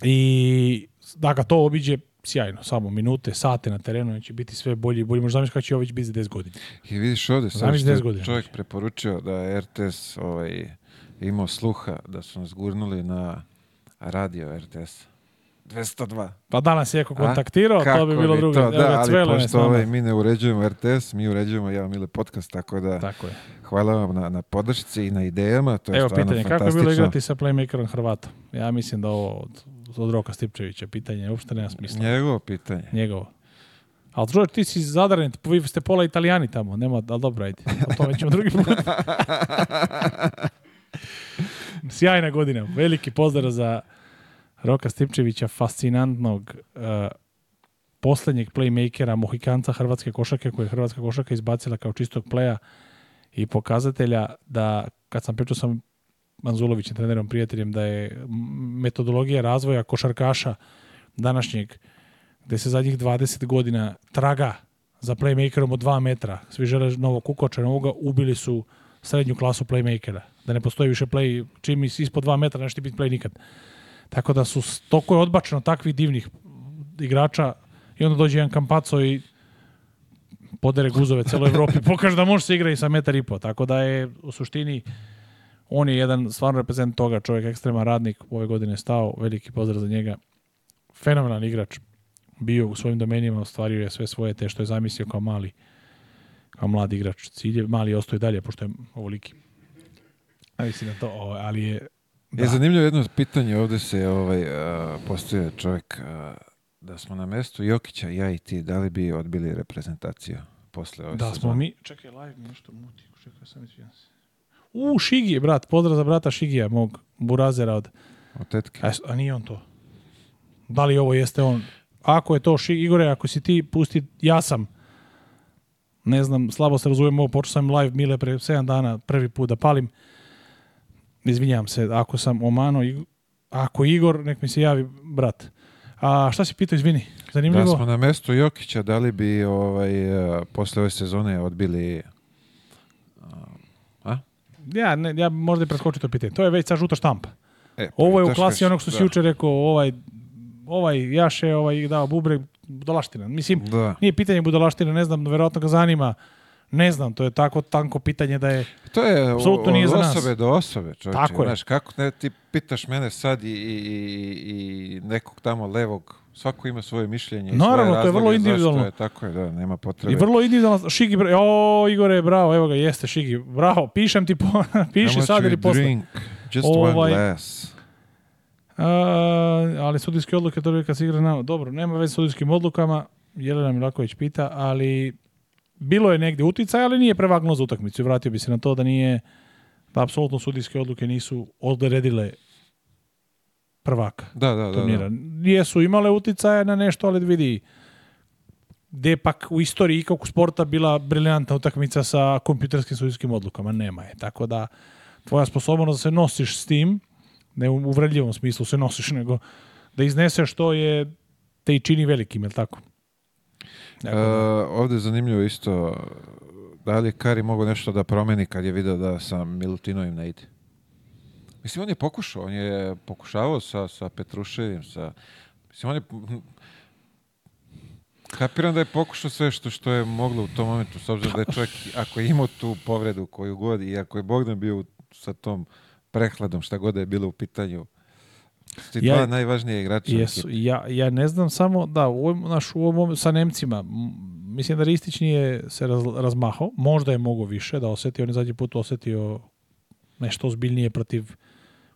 I da ga to obiđe, sjajno, samo minute, sate na terenu, će biti sve bolji i bolji. Možda zamisliš kako će Jović biti za 10 godina. I vidiš ovde, sam što je čovjek preporučio da RTS ovaj, imao sluha da su nas gurnuli na radio RTS. 202. Pa danas je jako kontaktirao, to bi bilo drugo. Da, da, ali pošto ovaj, mi ne uređujemo RTS, mi uređujemo Ja Mile podcast, tako da tako je. hvala vam na, na podršci i na idejama. To je Evo pitanje, kako je bilo igrati sa playmakerom Hrvata? Ja mislim da ovo od, od Roka Stipčevića pitanje uopšte nema smisla. Njegovo pitanje. Njegovo. Ali Đorđe, ti si zadarni, vi ste pola italijani tamo, nema, ali dobro, ajde. O tome ćemo drugi put. Sjajna godina. Veliki pozdrav za Roka Stipčevića, fascinantnog uh, posljednjeg playmakera, mohikanca hrvatske košake koje je hrvatska košaka izbacila kao čistog playa i pokazatelja da kad sam pričao sam Manzulovićem, trenerom, prijateljem, da je metodologija razvoja košarkaša današnjeg, gde se zadnjih 20 godina traga za playmakerom od 2 metra, svi žele novog kukoča, novoga, ubili su srednju klasu playmakera da ne postoji više play, čim si ispod 2 metra neće biti play nikad. Tako da su toko je odbačeno takvih divnih igrača i onda dođe jedan Kampaco i podere guzove celoj Evropi, pokaže da može se igra i sa metar i po. Tako da je u suštini on je jedan stvarno reprezent toga, čovjek ekstreman radnik, ove godine stao, veliki pozdrav za njega. Fenomenalan igrač, bio u svojim domenima, ostvario je sve svoje te što je zamislio kao mali, kao mladi igrač. Cilj mali ostao dalje, pošto je ovoliki. Navisi na da to, ali je... Da. Je zanimljivo jedno pitanje, ovde se ovaj, postoje čovjek da smo na mestu Jokića, ja i ti, da li bi odbili reprezentaciju posle ove Da sezone? smo mi... Čekaj, live nešto muti, čekaj, sam izvijem se. U, Šigije, brat, pozdrav za brata Šigija, mog burazera od... Od tetke. A, e, a nije on to. Da li ovo jeste on? Ako je to Šig... Igore, ako si ti, pusti, ja sam. Ne znam, slabo se razumijem ovo, počeo sam live Mile pre 7 dana, prvi put da palim izvinjavam se, ako sam omano, ako Igor, nek mi se javi brat. A šta si pitao, izvini, zanimljivo? Da smo na mestu Jokića, da li bi ovaj, eh, posle ove sezone odbili eh, a? Ja, ne, ja možda i preskočio to pitanje. To je već sa žuta štampa. E, pa Ovo je u klasi onog što si da. juče rekao, ovaj, ovaj Jaše, ovaj dao bubreg, budalaština. Mislim, da. nije pitanje budalaština, ne znam, verovatno ga zanima Ne znam, to je tako tanko pitanje da je... To je od osobe do osobe, čovječe. Tako je. Znaš, kako ne, ti pitaš mene sad i, i, i nekog tamo levog svako ima svoje mišljenje Naravno, i svoje to je vrlo individualno. Je, tako je, da, nema potrebe. I vrlo individualno. Šigi, bra... o, Igore, bravo, evo ga, jeste Šigi. Bravo, pišem ti, po... piši sad ili posle. drink? Just ovaj... one glass. A, ali sudijske odluke to je kad se igra nama. Dobro, nema već sudijskim odlukama. Jelena Milaković pita, ali bilo je negde uticaj, ali nije prevagnuo za utakmicu. Vratio bi se na to da nije, da apsolutno sudijske odluke nisu odredile prvaka da, da, da, da. turnira. Da, Jesu imale uticaja na nešto, ali da vidi, gde pak u istoriji ikakvog sporta bila briljantna utakmica sa kompjuterskim sudijskim odlukama. Nema je. Tako da, tvoja sposobnost da se nosiš s tim, ne u uvredljivom smislu se nosiš, nego da izneseš što je te i čini velikim, jel tako? Neko da. Uh, ovdje je zanimljivo isto, da li je Kari mogao nešto da promeni kad je vidio da sa Milutinovim ne ide? Mislim, on je pokušao, on je pokušavao sa, sa Petruševim, sa... Mislim, on je... Kapiram da je pokušao sve što, što je moglo u tom momentu, s obzirom da je čovjek, ako je imao tu povredu koju god i ako je Bogdan bio sa tom prehladom, šta god da je bilo u pitanju, Ti dva ja, najvažnije igrača. Jesu, ja, ja ne znam samo, da, u ovom, naš, u ovom sa Nemcima, mislim da Ristić nije se raz, razmahao, možda je mogao više da oseti, on je zadnji put osetio nešto ozbiljnije protiv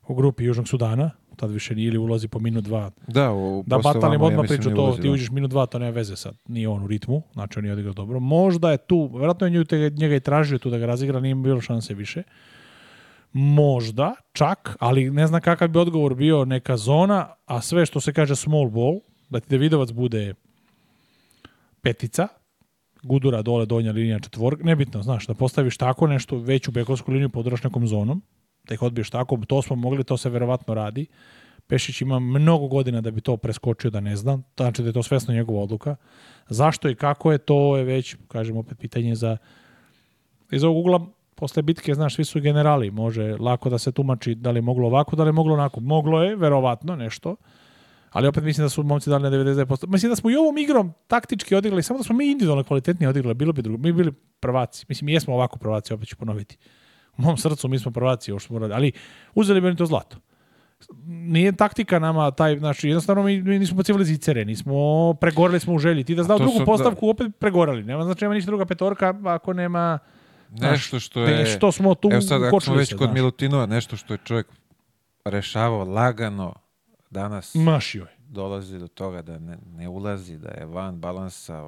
u grupi Južnog Sudana, tad više nije ili ulazi po minut dva. Da, u, da Bataljem odmah ja priču, to ti uđeš minut dva, to nema veze sad, nije on u ritmu, znači on je odigrao dobro. Možda je tu, vjerojatno je njega i tražio tu da ga razigra, nije bilo šanse više možda, čak, ali ne znam kakav bi odgovor bio neka zona, a sve što se kaže small ball, da ti Davidovac bude petica, gudura dole donja linija četvorka, nebitno, znaš, da postaviš tako nešto veću bekovsku liniju podroš nekom zonom, da ih odbiješ tako, to smo mogli, to se verovatno radi. Pešić ima mnogo godina da bi to preskočio, da ne znam, znači da je to svesno njegova odluka. Zašto i kako je, to je već, kažem opet, pitanje za iz ovog ugla posle bitke, znaš, svi su generali, može lako da se tumači da li je moglo ovako, da li je moglo onako. Moglo je, verovatno, nešto. Ali opet mislim da su momci dali na 99%. Mislim da smo i ovom igrom taktički odigrali, samo da smo mi individualno kvalitetnije odigrali, bilo bi drugo. Mi bili prvaci. Mislim, jesmo ovako prvaci, opet ću ponoviti. U mom srcu mi smo prvaci, ovo što smo radili. Ali uzeli bi oni to zlato. Nije taktika nama taj, znači jednostavno mi, mi nismo pocivali zicere, nismo, pregorali smo u želji. Ti da znao drugu da. postavku, da... opet pregorali. Nema znači nema ništa druga petorka ako nema Nešto što je... Nešto smo tu Evo sad, ako smo već se, kod znaš. Milutinova, nešto što je čovjek rešavao lagano danas... Mašio je dolazi do toga da ne, ne, ulazi, da je van balansa.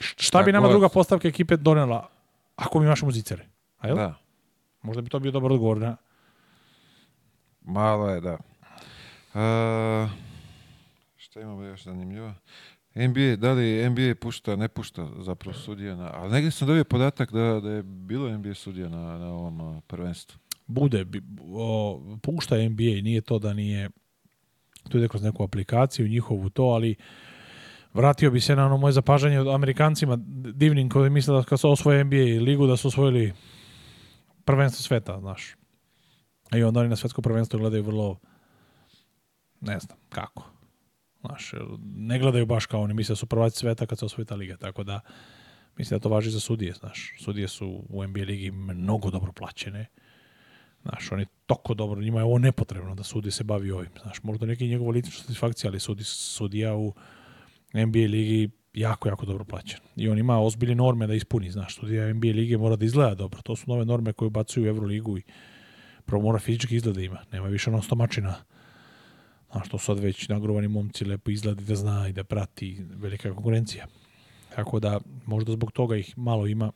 Šta bi nama druga postavka ekipe donela ako mi imaš zicere? A jel? Da. Možda bi to bio dobar odgovor, da? Malo je, da. Uh, šta imamo još zanimljivo? NBA, da li NBA pušta, ne pušta zapravo sudija na... Ali negdje sam dobio podatak da, da je bilo NBA sudija na, na ovom uh, prvenstvu. Bude, o, pušta NBA, nije to da nije... Tu ide kroz neku aplikaciju, njihovu to, ali vratio bi se na ono moje zapažanje od Amerikancima divnim koji misle da kad su osvoje NBA ligu da su osvojili prvenstvo sveta, znaš. I onda oni na svetsko prvenstvo gledaju vrlo ne znam kako. Znaš, ne gledaju baš kao oni, misle da su prvaci sveta kad se osvoji ta liga, tako da mislim da to važi za sudije, znaš. Sudije su u NBA ligi mnogo dobro plaćene. Znaš, oni toko dobro, njima je ovo nepotrebno da sudi se bavi ovim, znaš. Možda neki njegova lični satisfakcija, ali sudi, sudija u NBA ligi jako, jako dobro plaćen. I on ima ozbiljne norme da ispuni, znaš. Sudija NBA lige mora da izgleda dobro. To su nove norme koje bacuju u Euroligu i prvo mora fizički izgled da ima. Nema više non stomačina a što su sad već nagrovani momci lepo izgledi da zna i da prati velika konkurencija. Tako da možda zbog toga ih malo ima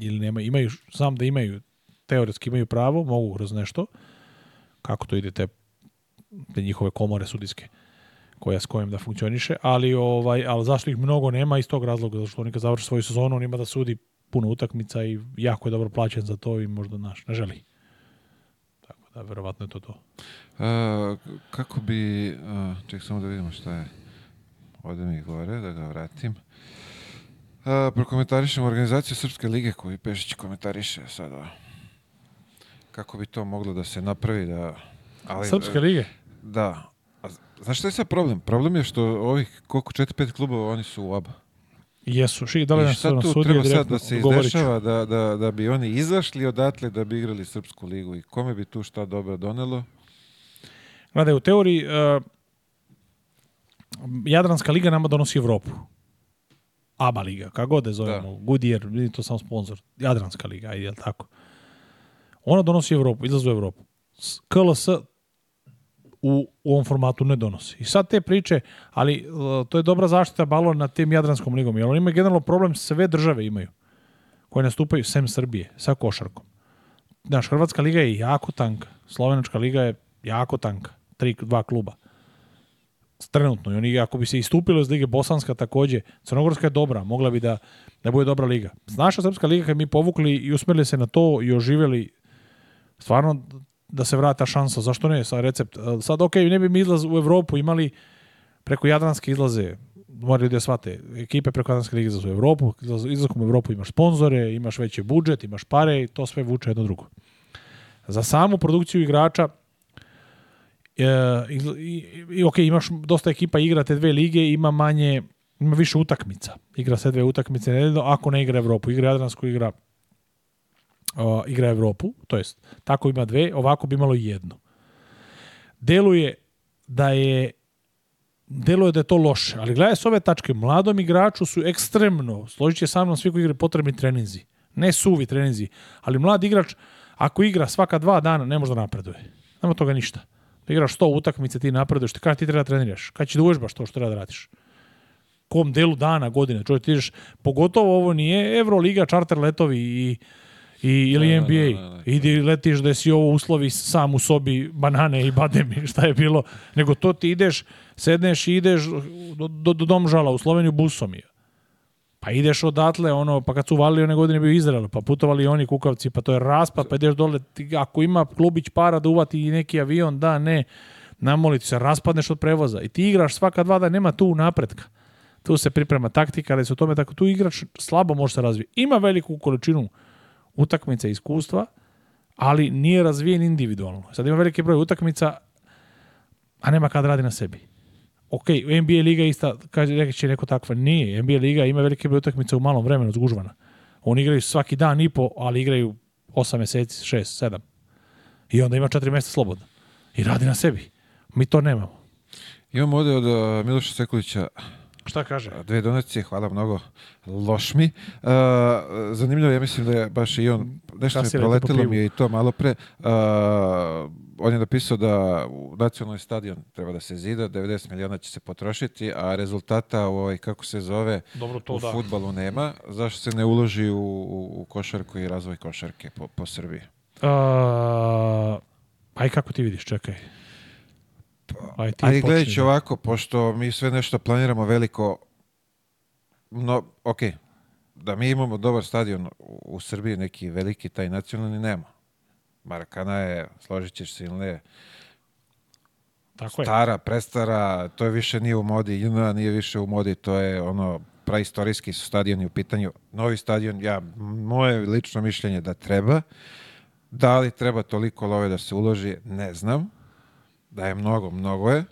ili nema, imaju, sam da imaju, teoretski imaju pravo, mogu kroz nešto, kako to ide te, te njihove komore sudijske koja s kojim da funkcioniše, ali ovaj al zašto ih mnogo nema iz tog razloga zašto oni kad završi svoju sezonu on ima da sudi puno utakmica i jako je dobro plaćen za to i možda naš ne želi da, verovatno je to to. A, kako bi, a, ček samo da vidimo šta je, ode mi gore, da ga vratim. A, prokomentarišem organizaciju Srpske lige koju Pešić komentariše sad. Da. Kako bi to moglo da se napravi da... Ali, Srpske lige? Da. A, znaš šta je sad problem? Problem je što ovih, koliko, 4-5 klubova, oni su u ABA. Jesu, ši, da li na sudu direktno sad da se izdešava da, da, da bi oni izašli odatle da bi igrali Srpsku ligu i kome bi tu šta dobro donelo? Gledaj, u teoriji uh, Jadranska liga nama donosi Evropu. ABA liga, kako god je zovemo, da. Goodyear, vidi to samo sponsor, Jadranska liga, je li tako? Ona donosi Evropu, izlazu u Evropu. KLS u, u ovom formatu ne donosi. I sad te priče, ali e, to je dobra zaštita balona na tim Jadranskom ligom, jer oni imaju generalno problem, sve države imaju koje nastupaju sem Srbije, sa košarkom. Naš Hrvatska liga je jako tanka, Slovenačka liga je jako tanka, tri, dva kluba. Trenutno, i oni ako bi se istupili iz lige, Bosanska takođe, Crnogorska je dobra, mogla bi da, da bude dobra liga. Naša Srpska liga kad mi povukli i usmerili se na to i oživjeli stvarno da se vrata šansa, zašto ne, sa recept. E, sad, ok, ne bi mi izlaz u Evropu imali preko Jadranske izlaze, moraju da shvate, ekipe preko Jadranske lige izlaze u Europu, izlaskom u Evropu imaš sponzore, imaš veći budžet, imaš pare i to sve vuče jedno drugo. Za samu produkciju igrača, e, i, i, imaš dosta ekipa igra te dve lige, ima manje, ima više utakmica. Igra se dve utakmice nedeljno, ako ne igra Evropu, igra Jadransku, igra o, igra Evropu, to jest tako ima dve, ovako bi imalo jednu. Deluje da je deluje da je to loše, ali gledaj s ove tačke, mladom igraču su ekstremno, složit će sa mnom svi koji igre potrebni treninzi, ne suvi treninzi, ali mlad igrač, ako igra svaka dva dana, ne može da napreduje. Nema toga ništa. Da igraš 100 utakmice, ti napreduješ, kada ti treba da treniraš, kada će da uvežbaš to što treba da radiš kom delu dana, godine. Čovjek, ti ideš, pogotovo ovo nije Euroliga, čarter letovi i i, ili da, NBA. Da, da, da, da, Idi letiš da si ovo uslovi sam u sobi banane i bademi, šta je bilo. Nego to ti ideš, sedneš i ideš do, do, do žala, u Sloveniju busom je. Pa ideš odatle, ono, pa kad su valili one godine bio Izrael, pa putovali oni kukavci, pa to je raspad, pa ideš dole, ti, ako ima klubić para da uvati neki avion, da, ne, namoliti se, raspadneš od prevoza i ti igraš svaka dva da nema tu napretka. Tu se priprema taktika, ali se o tome tako, tu igrač slabo može se razviti. Ima veliku količinu utakmica iskustva, ali nije razvijen individualno. Sad ima veliki broj utakmica, a nema kad radi na sebi. Ok, NBA liga ista, kaže reći neko takva, nije. NBA liga ima velike broj utakmica u malom vremenu zgužvana. Oni igraju svaki dan i po, ali igraju 8 meseci, 6, 7. I onda ima 4 mjeseca slobodno. I radi na sebi. Mi to nemamo. Imamo ovdje od eh, Miloša Sekulića Šta kaže? Dve donacije, hvala mnogo. Loš mi. Uh, zanimljivo, ja mislim da je baš i on, nešto mi proletilo mi je i to malo pre. Uh, on je napisao da u nacionalni stadion treba da se zida, 90 miliona će se potrošiti, a rezultata u ovaj, kako se zove, Dobro, to u da. futbalu nema. Zašto se ne uloži u, u, u košarku i razvoj košarke po, po Srbiji? Uh, aj pa kako ti vidiš, čekaj. Aj Ali gledat ću da. ovako, pošto mi sve nešto planiramo veliko, no, ok, da mi imamo dobar stadion u Srbiji, neki veliki, taj nacionalni nema. Marakana je, složit ćeš se ili ne, Tako stara, je. prestara, to je više nije u modi, Juna nije više u modi, to je ono, praistorijski su stadioni u pitanju. Novi stadion, ja, moje lično mišljenje da treba, da li treba toliko love da se uloži, ne znam da je mnogo, mnogo je.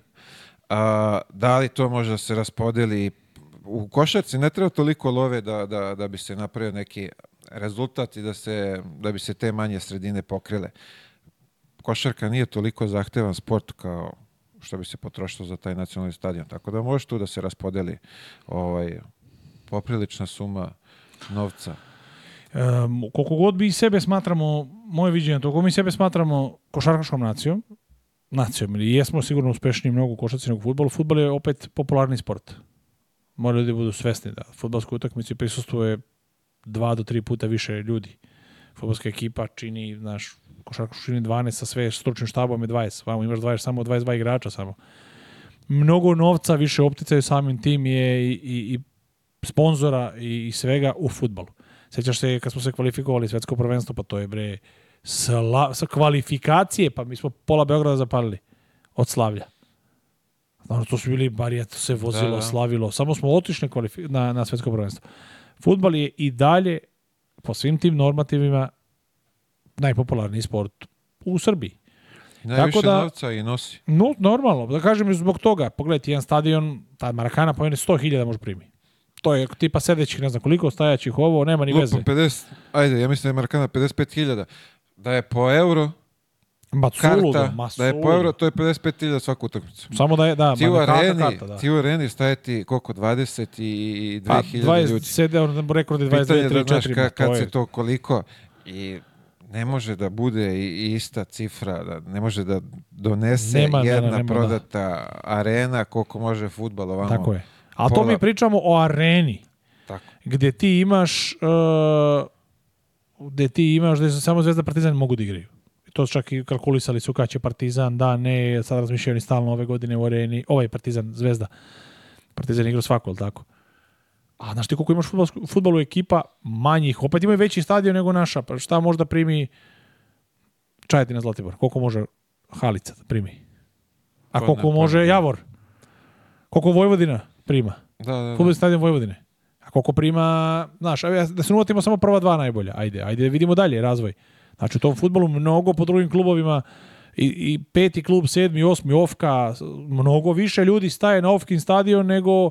A, da li to može da se raspodeli u košarci ne treba toliko love da, da, da bi se napravio neki rezultat i da, se, da bi se te manje sredine pokrile. Košarka nije toliko zahtevan sport kao što bi se potrošilo za taj nacionalni stadion. Tako da može tu da se raspodeli ovaj, poprilična suma novca. E, koliko god bi sebe smatramo, moje viđenje, koliko mi sebe smatramo košarkaškom nacijom, nacionalni. Jesmo sigurno uspešniji mnogo u košarci nego u futbolu. Futbol je opet popularni sport. Moraju ljudi budu svesni da futbolskoj utakmici prisustuje dva do tri puta više ljudi. Futbolska ekipa čini, znaš, košarku čini 12 sa sve stručnim štabom je 20. Vamo imaš 20, samo 22 igrača samo. Mnogo novca, više opticaju samim tim je i, i, i sponzora i, i svega u futbalu. Sećaš se kad smo se kvalifikovali svetsko prvenstvo, pa to je bre Sla, sa kvalifikacije, pa mi smo pola Beograda zapalili od Slavlja. Znači, to su bili, bar to se vozilo, da, da. slavilo. Samo smo otišli na, na svetsko prvenstvo. Futbal je i dalje, po svim tim normativima, najpopularniji sport u Srbiji. najviše Tako da, novca i nosi. No, normalno, da kažem zbog toga. Pogledajte, jedan stadion, ta Marakana pojene 100.000 može primiti To je tipa sedećih, ne znam koliko, stajaćih ovo, nema ni Lupa, veze. 50, ajde, ja mislim da je Marakana 55.000 da je po euro Ma karta, ma da je po euro, to je 55.000 svaku utakmicu. Samo da je, da, ti u areni, karta, da. Ti u areni staje ti koliko, 22.000 pa, ljudi. 27, rekord je 22, Pitanje 3, da znaš ka, kad se to koliko i ne može da bude i ista cifra, da ne može da donese nema, jedna nema, nema, da. prodata da. arena koliko može futbal ovamo. Tako je. A pola... to mi pričamo o areni. Tako. Gde ti imaš... Uh, gde ti imaš, gde samo Zvezda Partizan mogu da igraju. To su čak i kalkulisali su kada će Partizan, da, ne, sad razmišljaju oni stalno ove godine u areni, ovaj Partizan, Zvezda. Partizan igra svako, ali tako? A znaš ti koliko imaš futbolu, futbolu ekipa manjih, opet imaju veći stadion nego naša, pa šta možda primi Čajetina Zlatibor? Koliko može Halica da primi? A pa koliko pa može Javor? Koliko Vojvodina prima? Da, da, da. Futbolni stadion Vojvodine. A koliko prima, znaš, da se uvotimo samo prva dva najbolja, ajde, ajde vidimo dalje razvoj. Znači u tom futbolu mnogo po drugim klubovima i, i peti klub, sedmi, osmi, ofka, mnogo više ljudi staje na ofkin stadion nego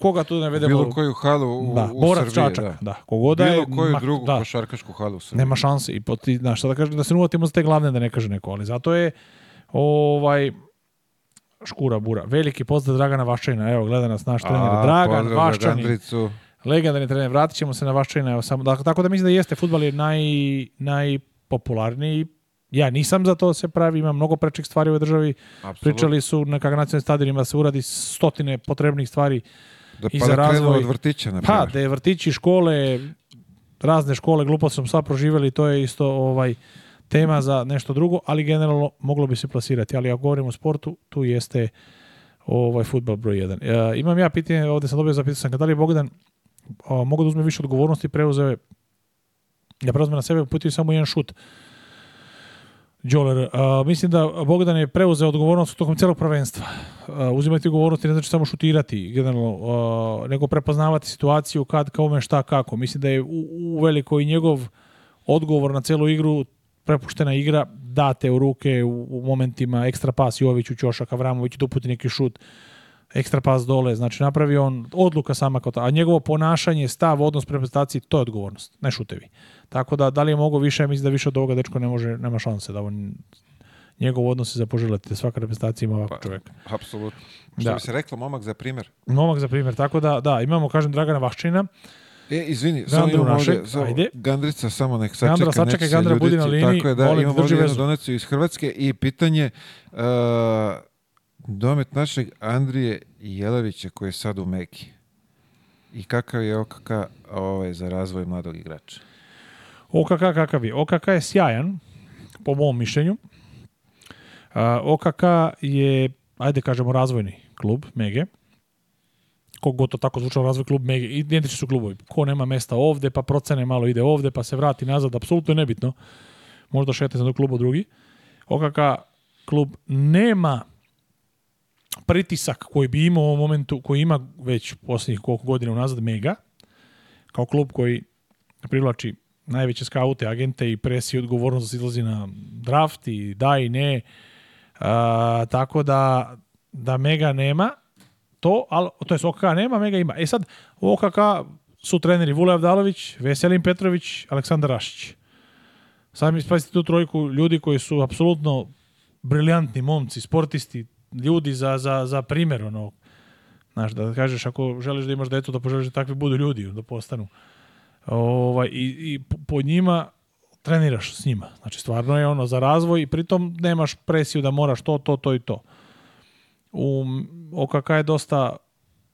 koga tu ne vedemo? Bilo koju halu u, da, u Borac, Srbiji, Čačak, da. da. Kogoda da Bilo je, koju mak, drugu da. košarkašku halu u Srbiji. Nema šanse. I ti, znaš, šta da kažem, da se nuvatimo za te glavne, da ne kaže neko, ali zato je ovaj, škura bura. Veliki pozdrav Dragana Vaščanina. Evo, gleda nas naš trener A, Dragan Vaščanin. Legendarni trener. Vratit ćemo se na Vaščanina. Evo, samo, dakle, tako da mislim da jeste. Futbal je naj, najpopularniji. Ja nisam za to da se pravi. Ima mnogo prečih stvari u ovoj državi. Absolut. Pričali su na kak nacionalnim stadionima da se uradi stotine potrebnih stvari. Da, pa da razvoj. od vrtića, na Pa, da je vrtići, škole, razne škole, glupo sam sva proživjeli, to je isto ovaj, tema za nešto drugo, ali generalno moglo bi se plasirati. Ali ako govorimo o sportu, tu jeste ovaj futbal broj 1. E, imam ja pitanje, ovde sam dobio zapisao sam, da li je Bogdan a, mogu da uzme više odgovornosti, preuzeve da preuzme na sebe, uputio samo jedan šut. Đoler, mislim da Bogdan je preuzeo odgovornost tokom celog prvenstva. A, uzimati odgovornost ne znači samo šutirati, generalno, a, nego prepoznavati situaciju kad, kome, šta, kako. Mislim da je u, u veliko i njegov odgovor na celu igru prepuštena igra, date u ruke u, u momentima ekstra pas u Ćošak, Avramović, doputi da neki šut, ekstra pas dole, znači napravi on odluka sama kao ta, a njegovo ponašanje, stav, odnos pre prezentaciji, to je odgovornost, ne šutevi. Tako da, da li je mogo više, mislim da više od ovoga dečko ne može, nema šanse da on njegov odnos je za poželjati, svaka reprezentacija ima ovakvog pa, čovjeka. Apsolutno. Što da. bi se reklo, momak za primjer. Momak za primjer, tako da, da, imamo, kažem, Dragana Vaščina, E, izvini, Gandru samo imamo našeg, ovdje, ajde. Gandrica, samo nek sačeka, Gandra, sačeka, Gandra, budi na liniji, tako je, da, volim, imamo ovdje jednu donacu iz Hrvatske i pitanje uh, domet našeg Andrije Jelavića koji je sad u Meki. I kakav je OKK ovaj, za razvoj mladog igrača? OKK kakav je? OKK je sjajan, po mom mišljenju. Uh, e, OKK je, ajde kažemo, razvojni klub Mege kogod to tako zvučalo razvoj klub, identični su klubovi. Ko nema mesta ovde, pa procene malo ide ovde, pa se vrati nazad, apsolutno je nebitno. Možda šete za do klubu drugi. OKK klub nema pritisak koji bi imao u ovom momentu, koji ima već poslednjih koliko godina unazad mega, kao klub koji privlači najveće skaute, agente i presi i odgovornost da se izlazi na draft i da i ne. A, tako da, da mega nema, to, ali, to je OKK nema, Mega ima. E sad, OKK su treneri Vule Avdalović, Veselin Petrović, Aleksandar Rašić. Sam ispazite tu trojku ljudi koji su apsolutno briljantni momci, sportisti, ljudi za, za, za primjer, ono, znaš, da kažeš, ako želiš da imaš deto, da poželiš da takvi budu ljudi, da postanu. Ovaj, i, I po njima treniraš s njima. Znači, stvarno je ono za razvoj i pritom nemaš presiju da moraš to, to, to i to u OKK je dosta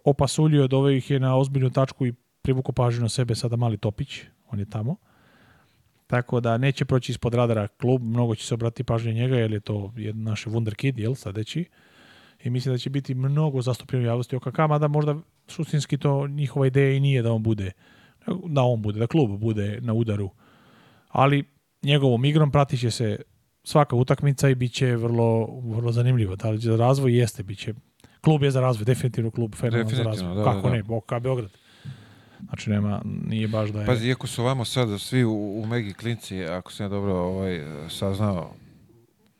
opasuljio, doveo ih je na ozbiljnu tačku i privuku pažnju na sebe sada mali Topić, on je tamo. Tako da neće proći ispod radara klub, mnogo će se obratiti pažnje njega, jer je to naš wunderkid, jel, sadeći. I mislim da će biti mnogo zastupljen u javnosti OKK, mada možda suštinski to njihova ideja i nije da on bude, da on bude, da klub bude na udaru. Ali njegovom igrom pratit će se svaka utakmica i biće vrlo, vrlo zanimljivo. Da li za razvoj jeste, biće. Klub je za razvoj, definitivno klub fenomenal za razvoj. Da, da, Kako da, ne, Boka, Beograd. Znači nema, nije baš da je... Pazi, iako su vamo sada svi u, u Megi Klinci, ako se ja dobro ovaj, saznao,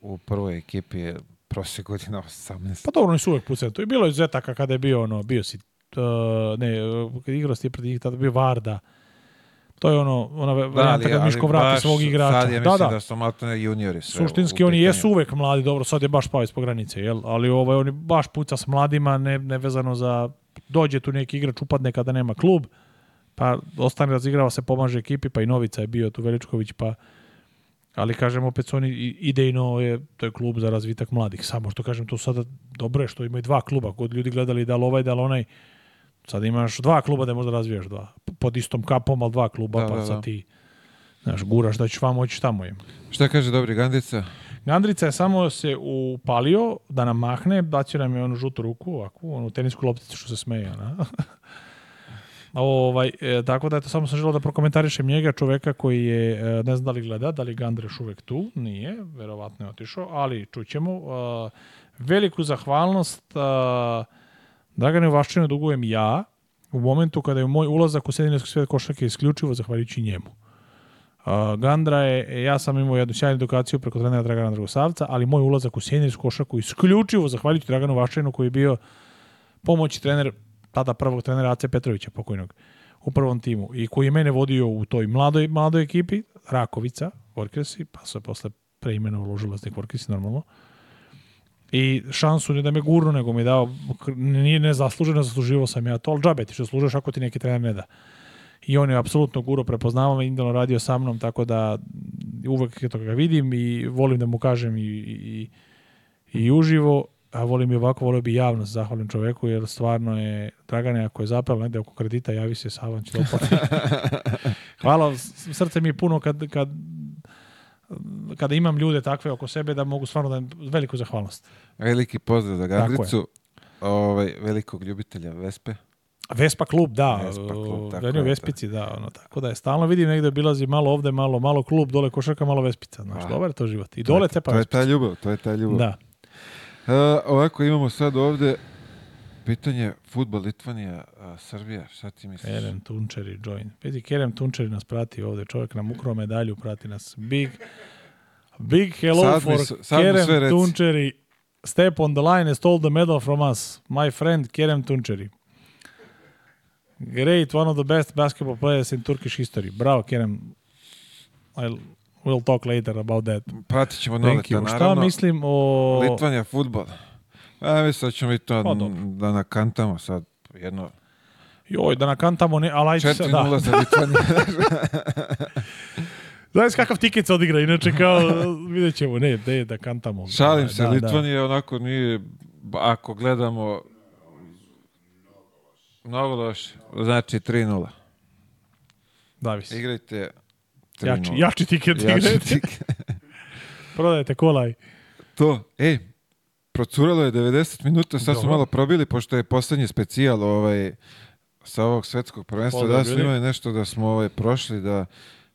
u prvoj ekipi je prose godina 18. Pa dobro, oni su uvek pucali. To je bilo izuzetaka kada je bio ono, bio si, uh, ne, igrao si je pred njih, tada bio Varda, To je ono, ona varijanta kad Miško vrati svog igrača. Sad je da, mislim da, da. da su matane juniori sve. Suštinski oni jesu uvek mladi, dobro, sad je baš pao ispod granice, jel? Ali ovaj, oni baš puca s mladima, ne, ne vezano za... Dođe tu neki igrač, upadne kada nema klub, pa ostane razigrava se, pomaže ekipi, pa i Novica je bio tu Veličković, pa... Ali kažem, opet su oni idejno, je, to je klub za razvitak mladih. Samo što kažem, to sada dobro je što imaju dva kluba, kod ljudi gledali da li ovaj, da li onaj Sad imaš dva kluba da možda razvijaš dva. Pod istom kapom, ali dva kluba, da, pa da, sad da. ti znaš, guraš da ćeš vam moći tamo im. Šta kaže dobri Gandica? Gandrica je samo se upalio da nam mahne, bacio nam je onu žutu ruku, ovakvu, onu tenisku lopticu što se smeje. Na? ovaj, e, tako da, eto, samo sam želeo da prokomentarišem njega, čoveka koji je, e, ne znam da li gleda, da li Gandreš uvek tu, nije, verovatno je otišao, ali čućemo. E, veliku zahvalnost e, Dragane Vaščina dugujem ja u momentu kada je moj ulazak u sredinarski svijet košarke isključivo zahvaljujući njemu. Uh, Gandra je, e, ja sam imao jednu sjajnu edukaciju preko trenera Dragana Dragosavca, ali moj ulazak u seniorsku košarku isključivo zahvaljujući Draganu Vaščinu koji je bio pomoći trener, tada prvog trenera Ace Petrovića pokojnog u prvom timu i koji je mene vodio u toj mladoj, mladoj ekipi, Rakovica, Vorkresi, pa se posle preimeno uložilo Vorkresi normalno i šansu ne da me gurnu, nego mi je dao, nije nezasluženo, zasluživo sam ja to, ali džabe ti što služeš ako ti neki trener ne da. I on je apsolutno guro prepoznavam, me, radio sa mnom, tako da uvek to ga vidim i volim da mu kažem i, i, i uživo, a volim i ovako, volio bi javno se zahvalim čoveku, jer stvarno je, Dragane, ako je zapravo negde oko kredita, javi se Savan će da Hvala, srce mi je puno kad, kad kada imam ljude takve oko sebe da mogu stvarno da veliku zahvalnost. Veliki pozdrav za Gandricu, ovaj, velikog ljubitelja Vespe. Vespa klub, da. Vespa klub, tako Danio Vespici, da. Ono, tako da je stalno vidim negde obilazi malo ovde, malo, malo klub, dole košarka, malo Vespica. Znaš, dobar je to život. I dole te pa To je ta ljubav, to je ta ljubav. Da. Uh, ovako imamo sad ovde, pitanje, futbol Litvanija, a, Srbija, šta ti misliš? Kerem Tunčeri join. Peti Kerem Tunčeri nas prati ovde, čovjek nam ukrao medalju, prati nas. Big, big hello sad for mi, sad Kerem Tunčeri. Step on the line and stole the medal from us. My friend Kerem Tunčeri. Great, one of the best basketball players in Turkish history. Bravo, Kerem. I'll, we'll talk later about that. Pratit ćemo noleta, naravno. Šta mislim o... Litvanija, futbol. A mi sad ćemo i to pa, da nakantamo sad jedno... Joj, da nakantamo, ne, ali ajde sad, da. za Znaš kakav tiket se odigra, inače kao, vidjet ćemo, ne, ne, da kantamo. Šalim se, da, da, da. Litvanija da. onako nije, ako gledamo, mnogo loše, znači 3-0. Davis. Igrajte 3 Jači, jači tiket jači igrajte. Prodajte kolaj. To, ej, procuralo je 90 minuta, sad smo malo probili, pošto je posljednji specijal ovaj, sa ovog svetskog prvenstva, da smo imali nešto da smo ovaj, prošli, da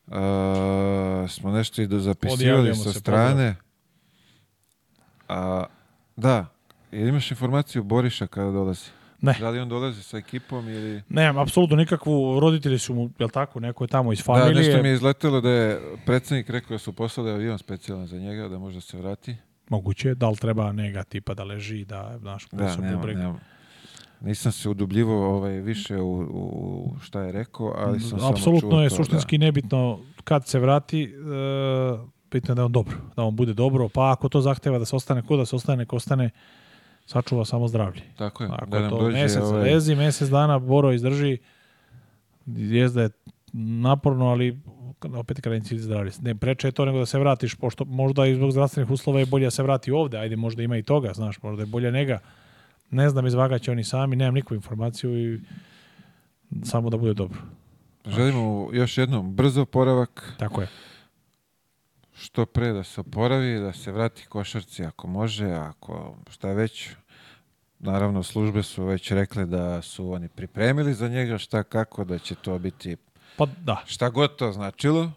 uh, smo nešto i dozapisivali da sa strane. A, da, jel imaš informaciju Boriša kada dolazi? Ne. Da li on dolazi sa ekipom ili... Ne, apsolutno nikakvu, roditelji su mu, jel tako, neko je tamo iz da, familije. Da, nešto mi je izletelo da je predsednik rekao da su poslali avion specijalan za njega, da možda se vrati moguće da li treba nega tipa da leži, da, znaš, da, nema, nema. Nisam se udubljivao ovaj, više u, u šta je rekao, ali sam Apsolutno samo je to, suštinski da. nebitno kad se vrati, uh, bitno je da on dobro, da on bude dobro, pa ako to zahteva da se ostane ko da se ostane, ko ostane, sačuva samo zdravlje. Tako je. Da ako da to dođe, mesec ovaj... vezi, mesec dana Boro izdrži, jezda je naporno, ali opet krajnji zdravlje. Ne, preče je to nego da se vratiš, pošto možda i zbog zdravstvenih uslova je bolje da se vrati ovde, ajde, možda ima i toga, znaš, možda je bolje nega. Ne znam, izvagaće oni sami, nemam nikakvu informaciju i samo da bude dobro. Želimo još jednom brzo oporavak. Tako je. Što pre da se oporavi, da se vrati košarci ako može, ako šta već. Naravno, službe su već rekle da su oni pripremili za njega šta kako, da će to biti Pa da. Šta god to značilo,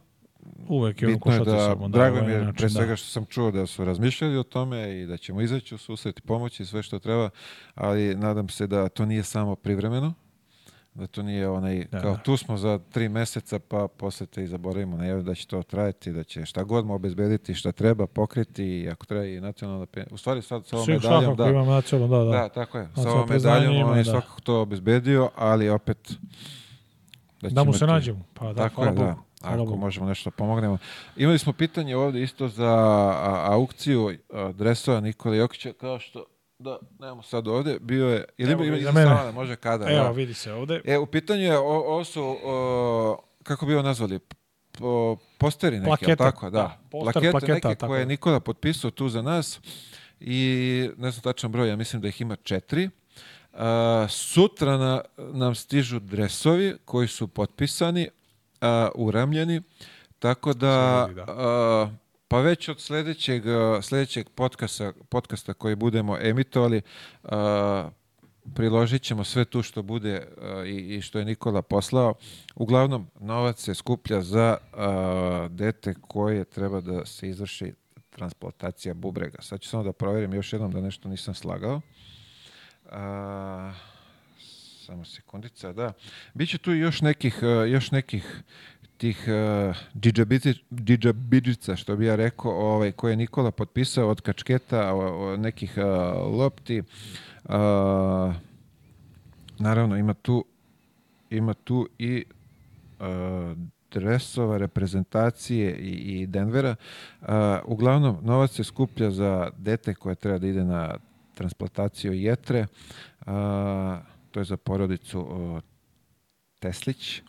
Uvek je bitno je da, sobom, da, drago mi je ovaj pre da. svega što sam čuo da su razmišljali o tome i da ćemo izaći u susret i pomoći sve što treba, ali nadam se da to nije samo privremeno, da to nije onaj, da, kao tu smo za tri meseca pa posle te i zaboravimo na da će to trajati, da će šta god mu obezbediti, šta treba pokriti i ako treba i nacionalna u stvari sad sa ovom medaljom, da, imam da, da, da, tako je, sa ovom medaljom on je da. svakako to obezbedio, ali opet Da, da mu se imati... nađemo. Pa da, Tako hvala je, Bogu. Da. Hvala Ako Bogu. možemo nešto da pomognemo. Imali smo pitanje ovde isto za aukciju dresova Nikola Jokića, kao što da, nemamo sad ovde, bio je, ili Evo, ima izstavljena, može kada. Evo, da. vidi se ovde. E, u pitanju je, o, ovo su, o, kako bi ovo nazvali, po, posteri neke, plakete. tako, da. da poster, plakete, plaketa, neke koje je Nikola potpisao tu za nas i ne znam tačan broj, ja mislim da ih ima četiri. A, eh, sutra na, nam stižu dresovi koji su potpisani, uh, eh, uramljeni, tako da, a, da. eh, pa već od sljedećeg, sljedećeg podcasta, podcasta koji budemo emitovali, priložit ćemo sve tu što bude i, i što je Nikola poslao. Uglavnom, novac se skuplja za dete koje treba da se izvrši transplantacija bubrega. Sad ću samo da provjerim još jednom da nešto nisam slagao. A, samo sekundica, da. Biće tu još nekih, e, još nekih tih uh, e, džidžabidžica, što bi ja rekao, ovaj, koje je Nikola potpisao od kačketa, o, o nekih uh, lopti. Uh, naravno, ima tu, ima tu i uh, dresova, reprezentacije i, i Denvera. Uh, uglavnom, novac se skuplja za dete koje treba da ide na transplantaciju jetre. A, to je za porodicu a, Teslić.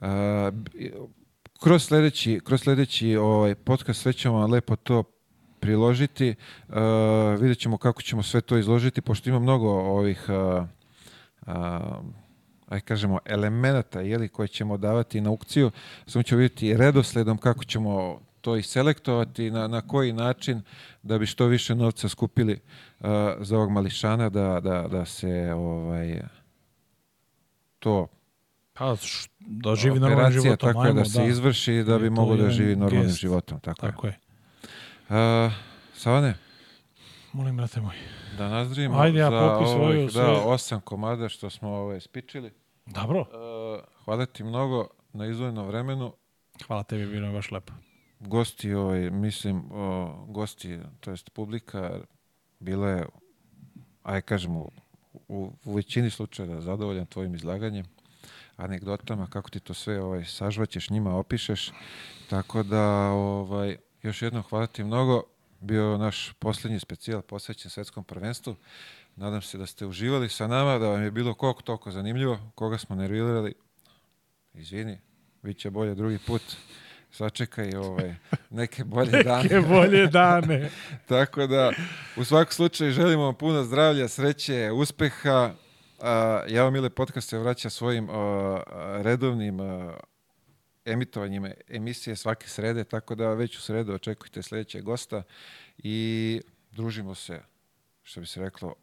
A, kroz sledeći, kroz sledeći ovaj podcast sve ćemo lepo to priložiti. Uh, vidjet ćemo kako ćemo sve to izložiti, pošto ima mnogo ovih uh, uh, aj kažemo, elemenata jeli, koje ćemo davati na aukciju. Samo ćemo vidjeti redosledom kako ćemo to i selektovati na, na koji način da bi što više novca skupili uh, za ovog mališana da, da, da se ovaj to pa da živi normalnim životom tako ajmo, da, se da. izvrši da, bi mogao da živi normalnim gest. životom tako, tako je, je. Uh, Savane molim brate moj da nazdravimo Ajde, ja za svoju, da, osam komada što smo ovaj, spičili dobro uh, hvala ti mnogo na izvojnom vremenu Hvala tebi, bilo je baš lepo gosti, ovaj, mislim, o, gosti, to jest publika, bila je, aj kažemo, u, u većini slučajeva zadovoljan tvojim izlaganjem, anegdotama, kako ti to sve ovaj, sažvaćeš, njima opišeš. Tako da, ovaj, još jednom hvala ti mnogo. Bio naš posljednji specijal posvećen svetskom prvenstvu. Nadam se da ste uživali sa nama, da vam je bilo koliko toliko zanimljivo, koga smo nervirali. Izvini, bit će bolje drugi put sačekaj ove ovaj, neke bolje neke dane. Neke bolje dane. Tako da, u svakom slučaju želimo vam puno zdravlja, sreće, uspeha. Uh, ja vam Mile podcast se vraća svojim uh, redovnim uh, emitovanjima emisije svake srede, tako da već u sredu očekujte sledećeg gosta i družimo se, što bi se reklo,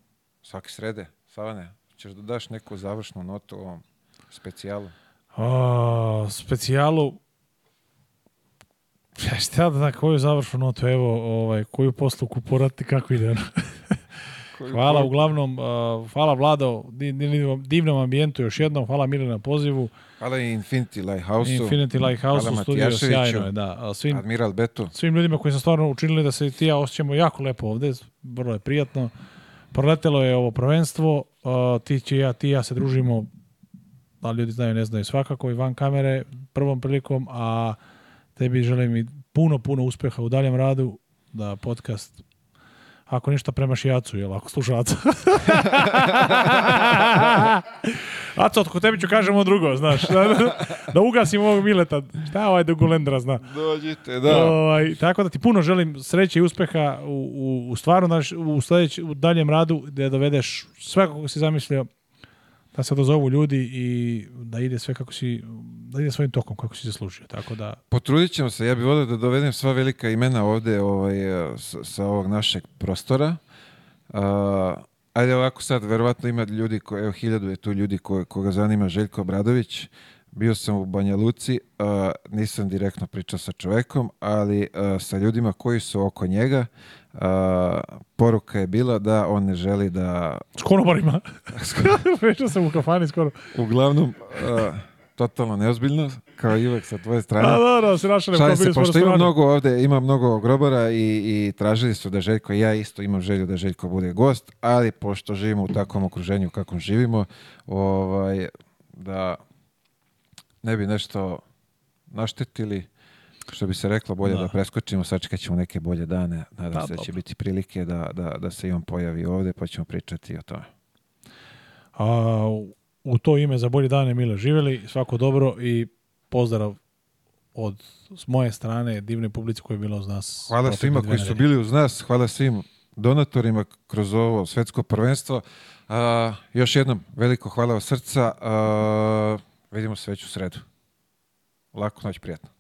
svake srede. Savane, ćeš da daš neku završnu notu ovom specijalu? O, specijalu Ja šta da, da koju završnu notu, evo, ovaj, koju posluku porati, kako ide. hvala, uglavnom, uh, hvala Vlado, divnom ambijentu još jednom, hvala Mire na pozivu. Hvala i Infinity Lighthouse. Infinity Lighthouse u studiju, sjajno je, da. Svim, Admiral Beto. Svim ljudima koji su stvarno učinili da se ti ja osjećamo jako lepo ovde, vrlo je prijatno. Proletelo je ovo prvenstvo, uh, ti, će ja, ti ja se družimo, da ljudi znaju, ne znaju svakako i van kamere prvom prilikom, a Tebi želim i puno, puno uspeha u daljem radu, da podcast ako ništa premaš jacu, jel ako sluša Aco. Aco, otko tebi ću kažemo drugo, znaš. Da, da, da ugasim ovog Mileta. Šta ovaj Dugulendra zna? Dođite, da. Ovaj, tako da ti puno želim sreće i uspeha u, u, u stvaru, naš, u, sledeć, u daljem radu, da dovedeš sve kako si zamislio, da se dozovu ljudi i da ide sve kako si da ide svojim tokom kako si zaslužio. Tako da... Potrudit ćemo se. Ja bih volio da dovedem sva velika imena ovde ovaj, eh, sa, sa ovog našeg prostora. Uh, ajde ovako sad, verovatno ima ljudi, ko, evo hiljadu je tu ljudi ko, koga zanima Željko Obradović. Bio sam u Banja Luci, uh, nisam direktno pričao sa čovekom, ali uh, sa ljudima koji su oko njega, uh, poruka je bila da on ne želi da... S konobarima. pričao sam u kafani skoro. Uglavnom, totalno neozbiljno, kao i uvek sa tvoje strane. Da, da, da, se Šalim se, pošto ima mnogo ovde, ima mnogo grobara i, i tražili su da Željko, ja isto imam želju da Željko bude gost, ali pošto živimo u takvom okruženju kakvom živimo, ovaj, da ne bi nešto naštetili, što bi se reklo, bolje da, da preskočimo, sačekat ćemo neke bolje dane, nadam da, se da će biti prilike da, da, da se i on pojavi ovde, pa ćemo pričati o tome. A, u to ime za bolje dane Mile živeli, svako dobro i pozdrav od s moje strane divne publici koja je bila uz nas. Hvala svima koji su bili uz nas, hvala svim donatorima kroz ovo svetsko prvenstvo. Uh, još jednom, veliko hvala od srca. Uh, vidimo se već u sredu. Laku noć, prijatno.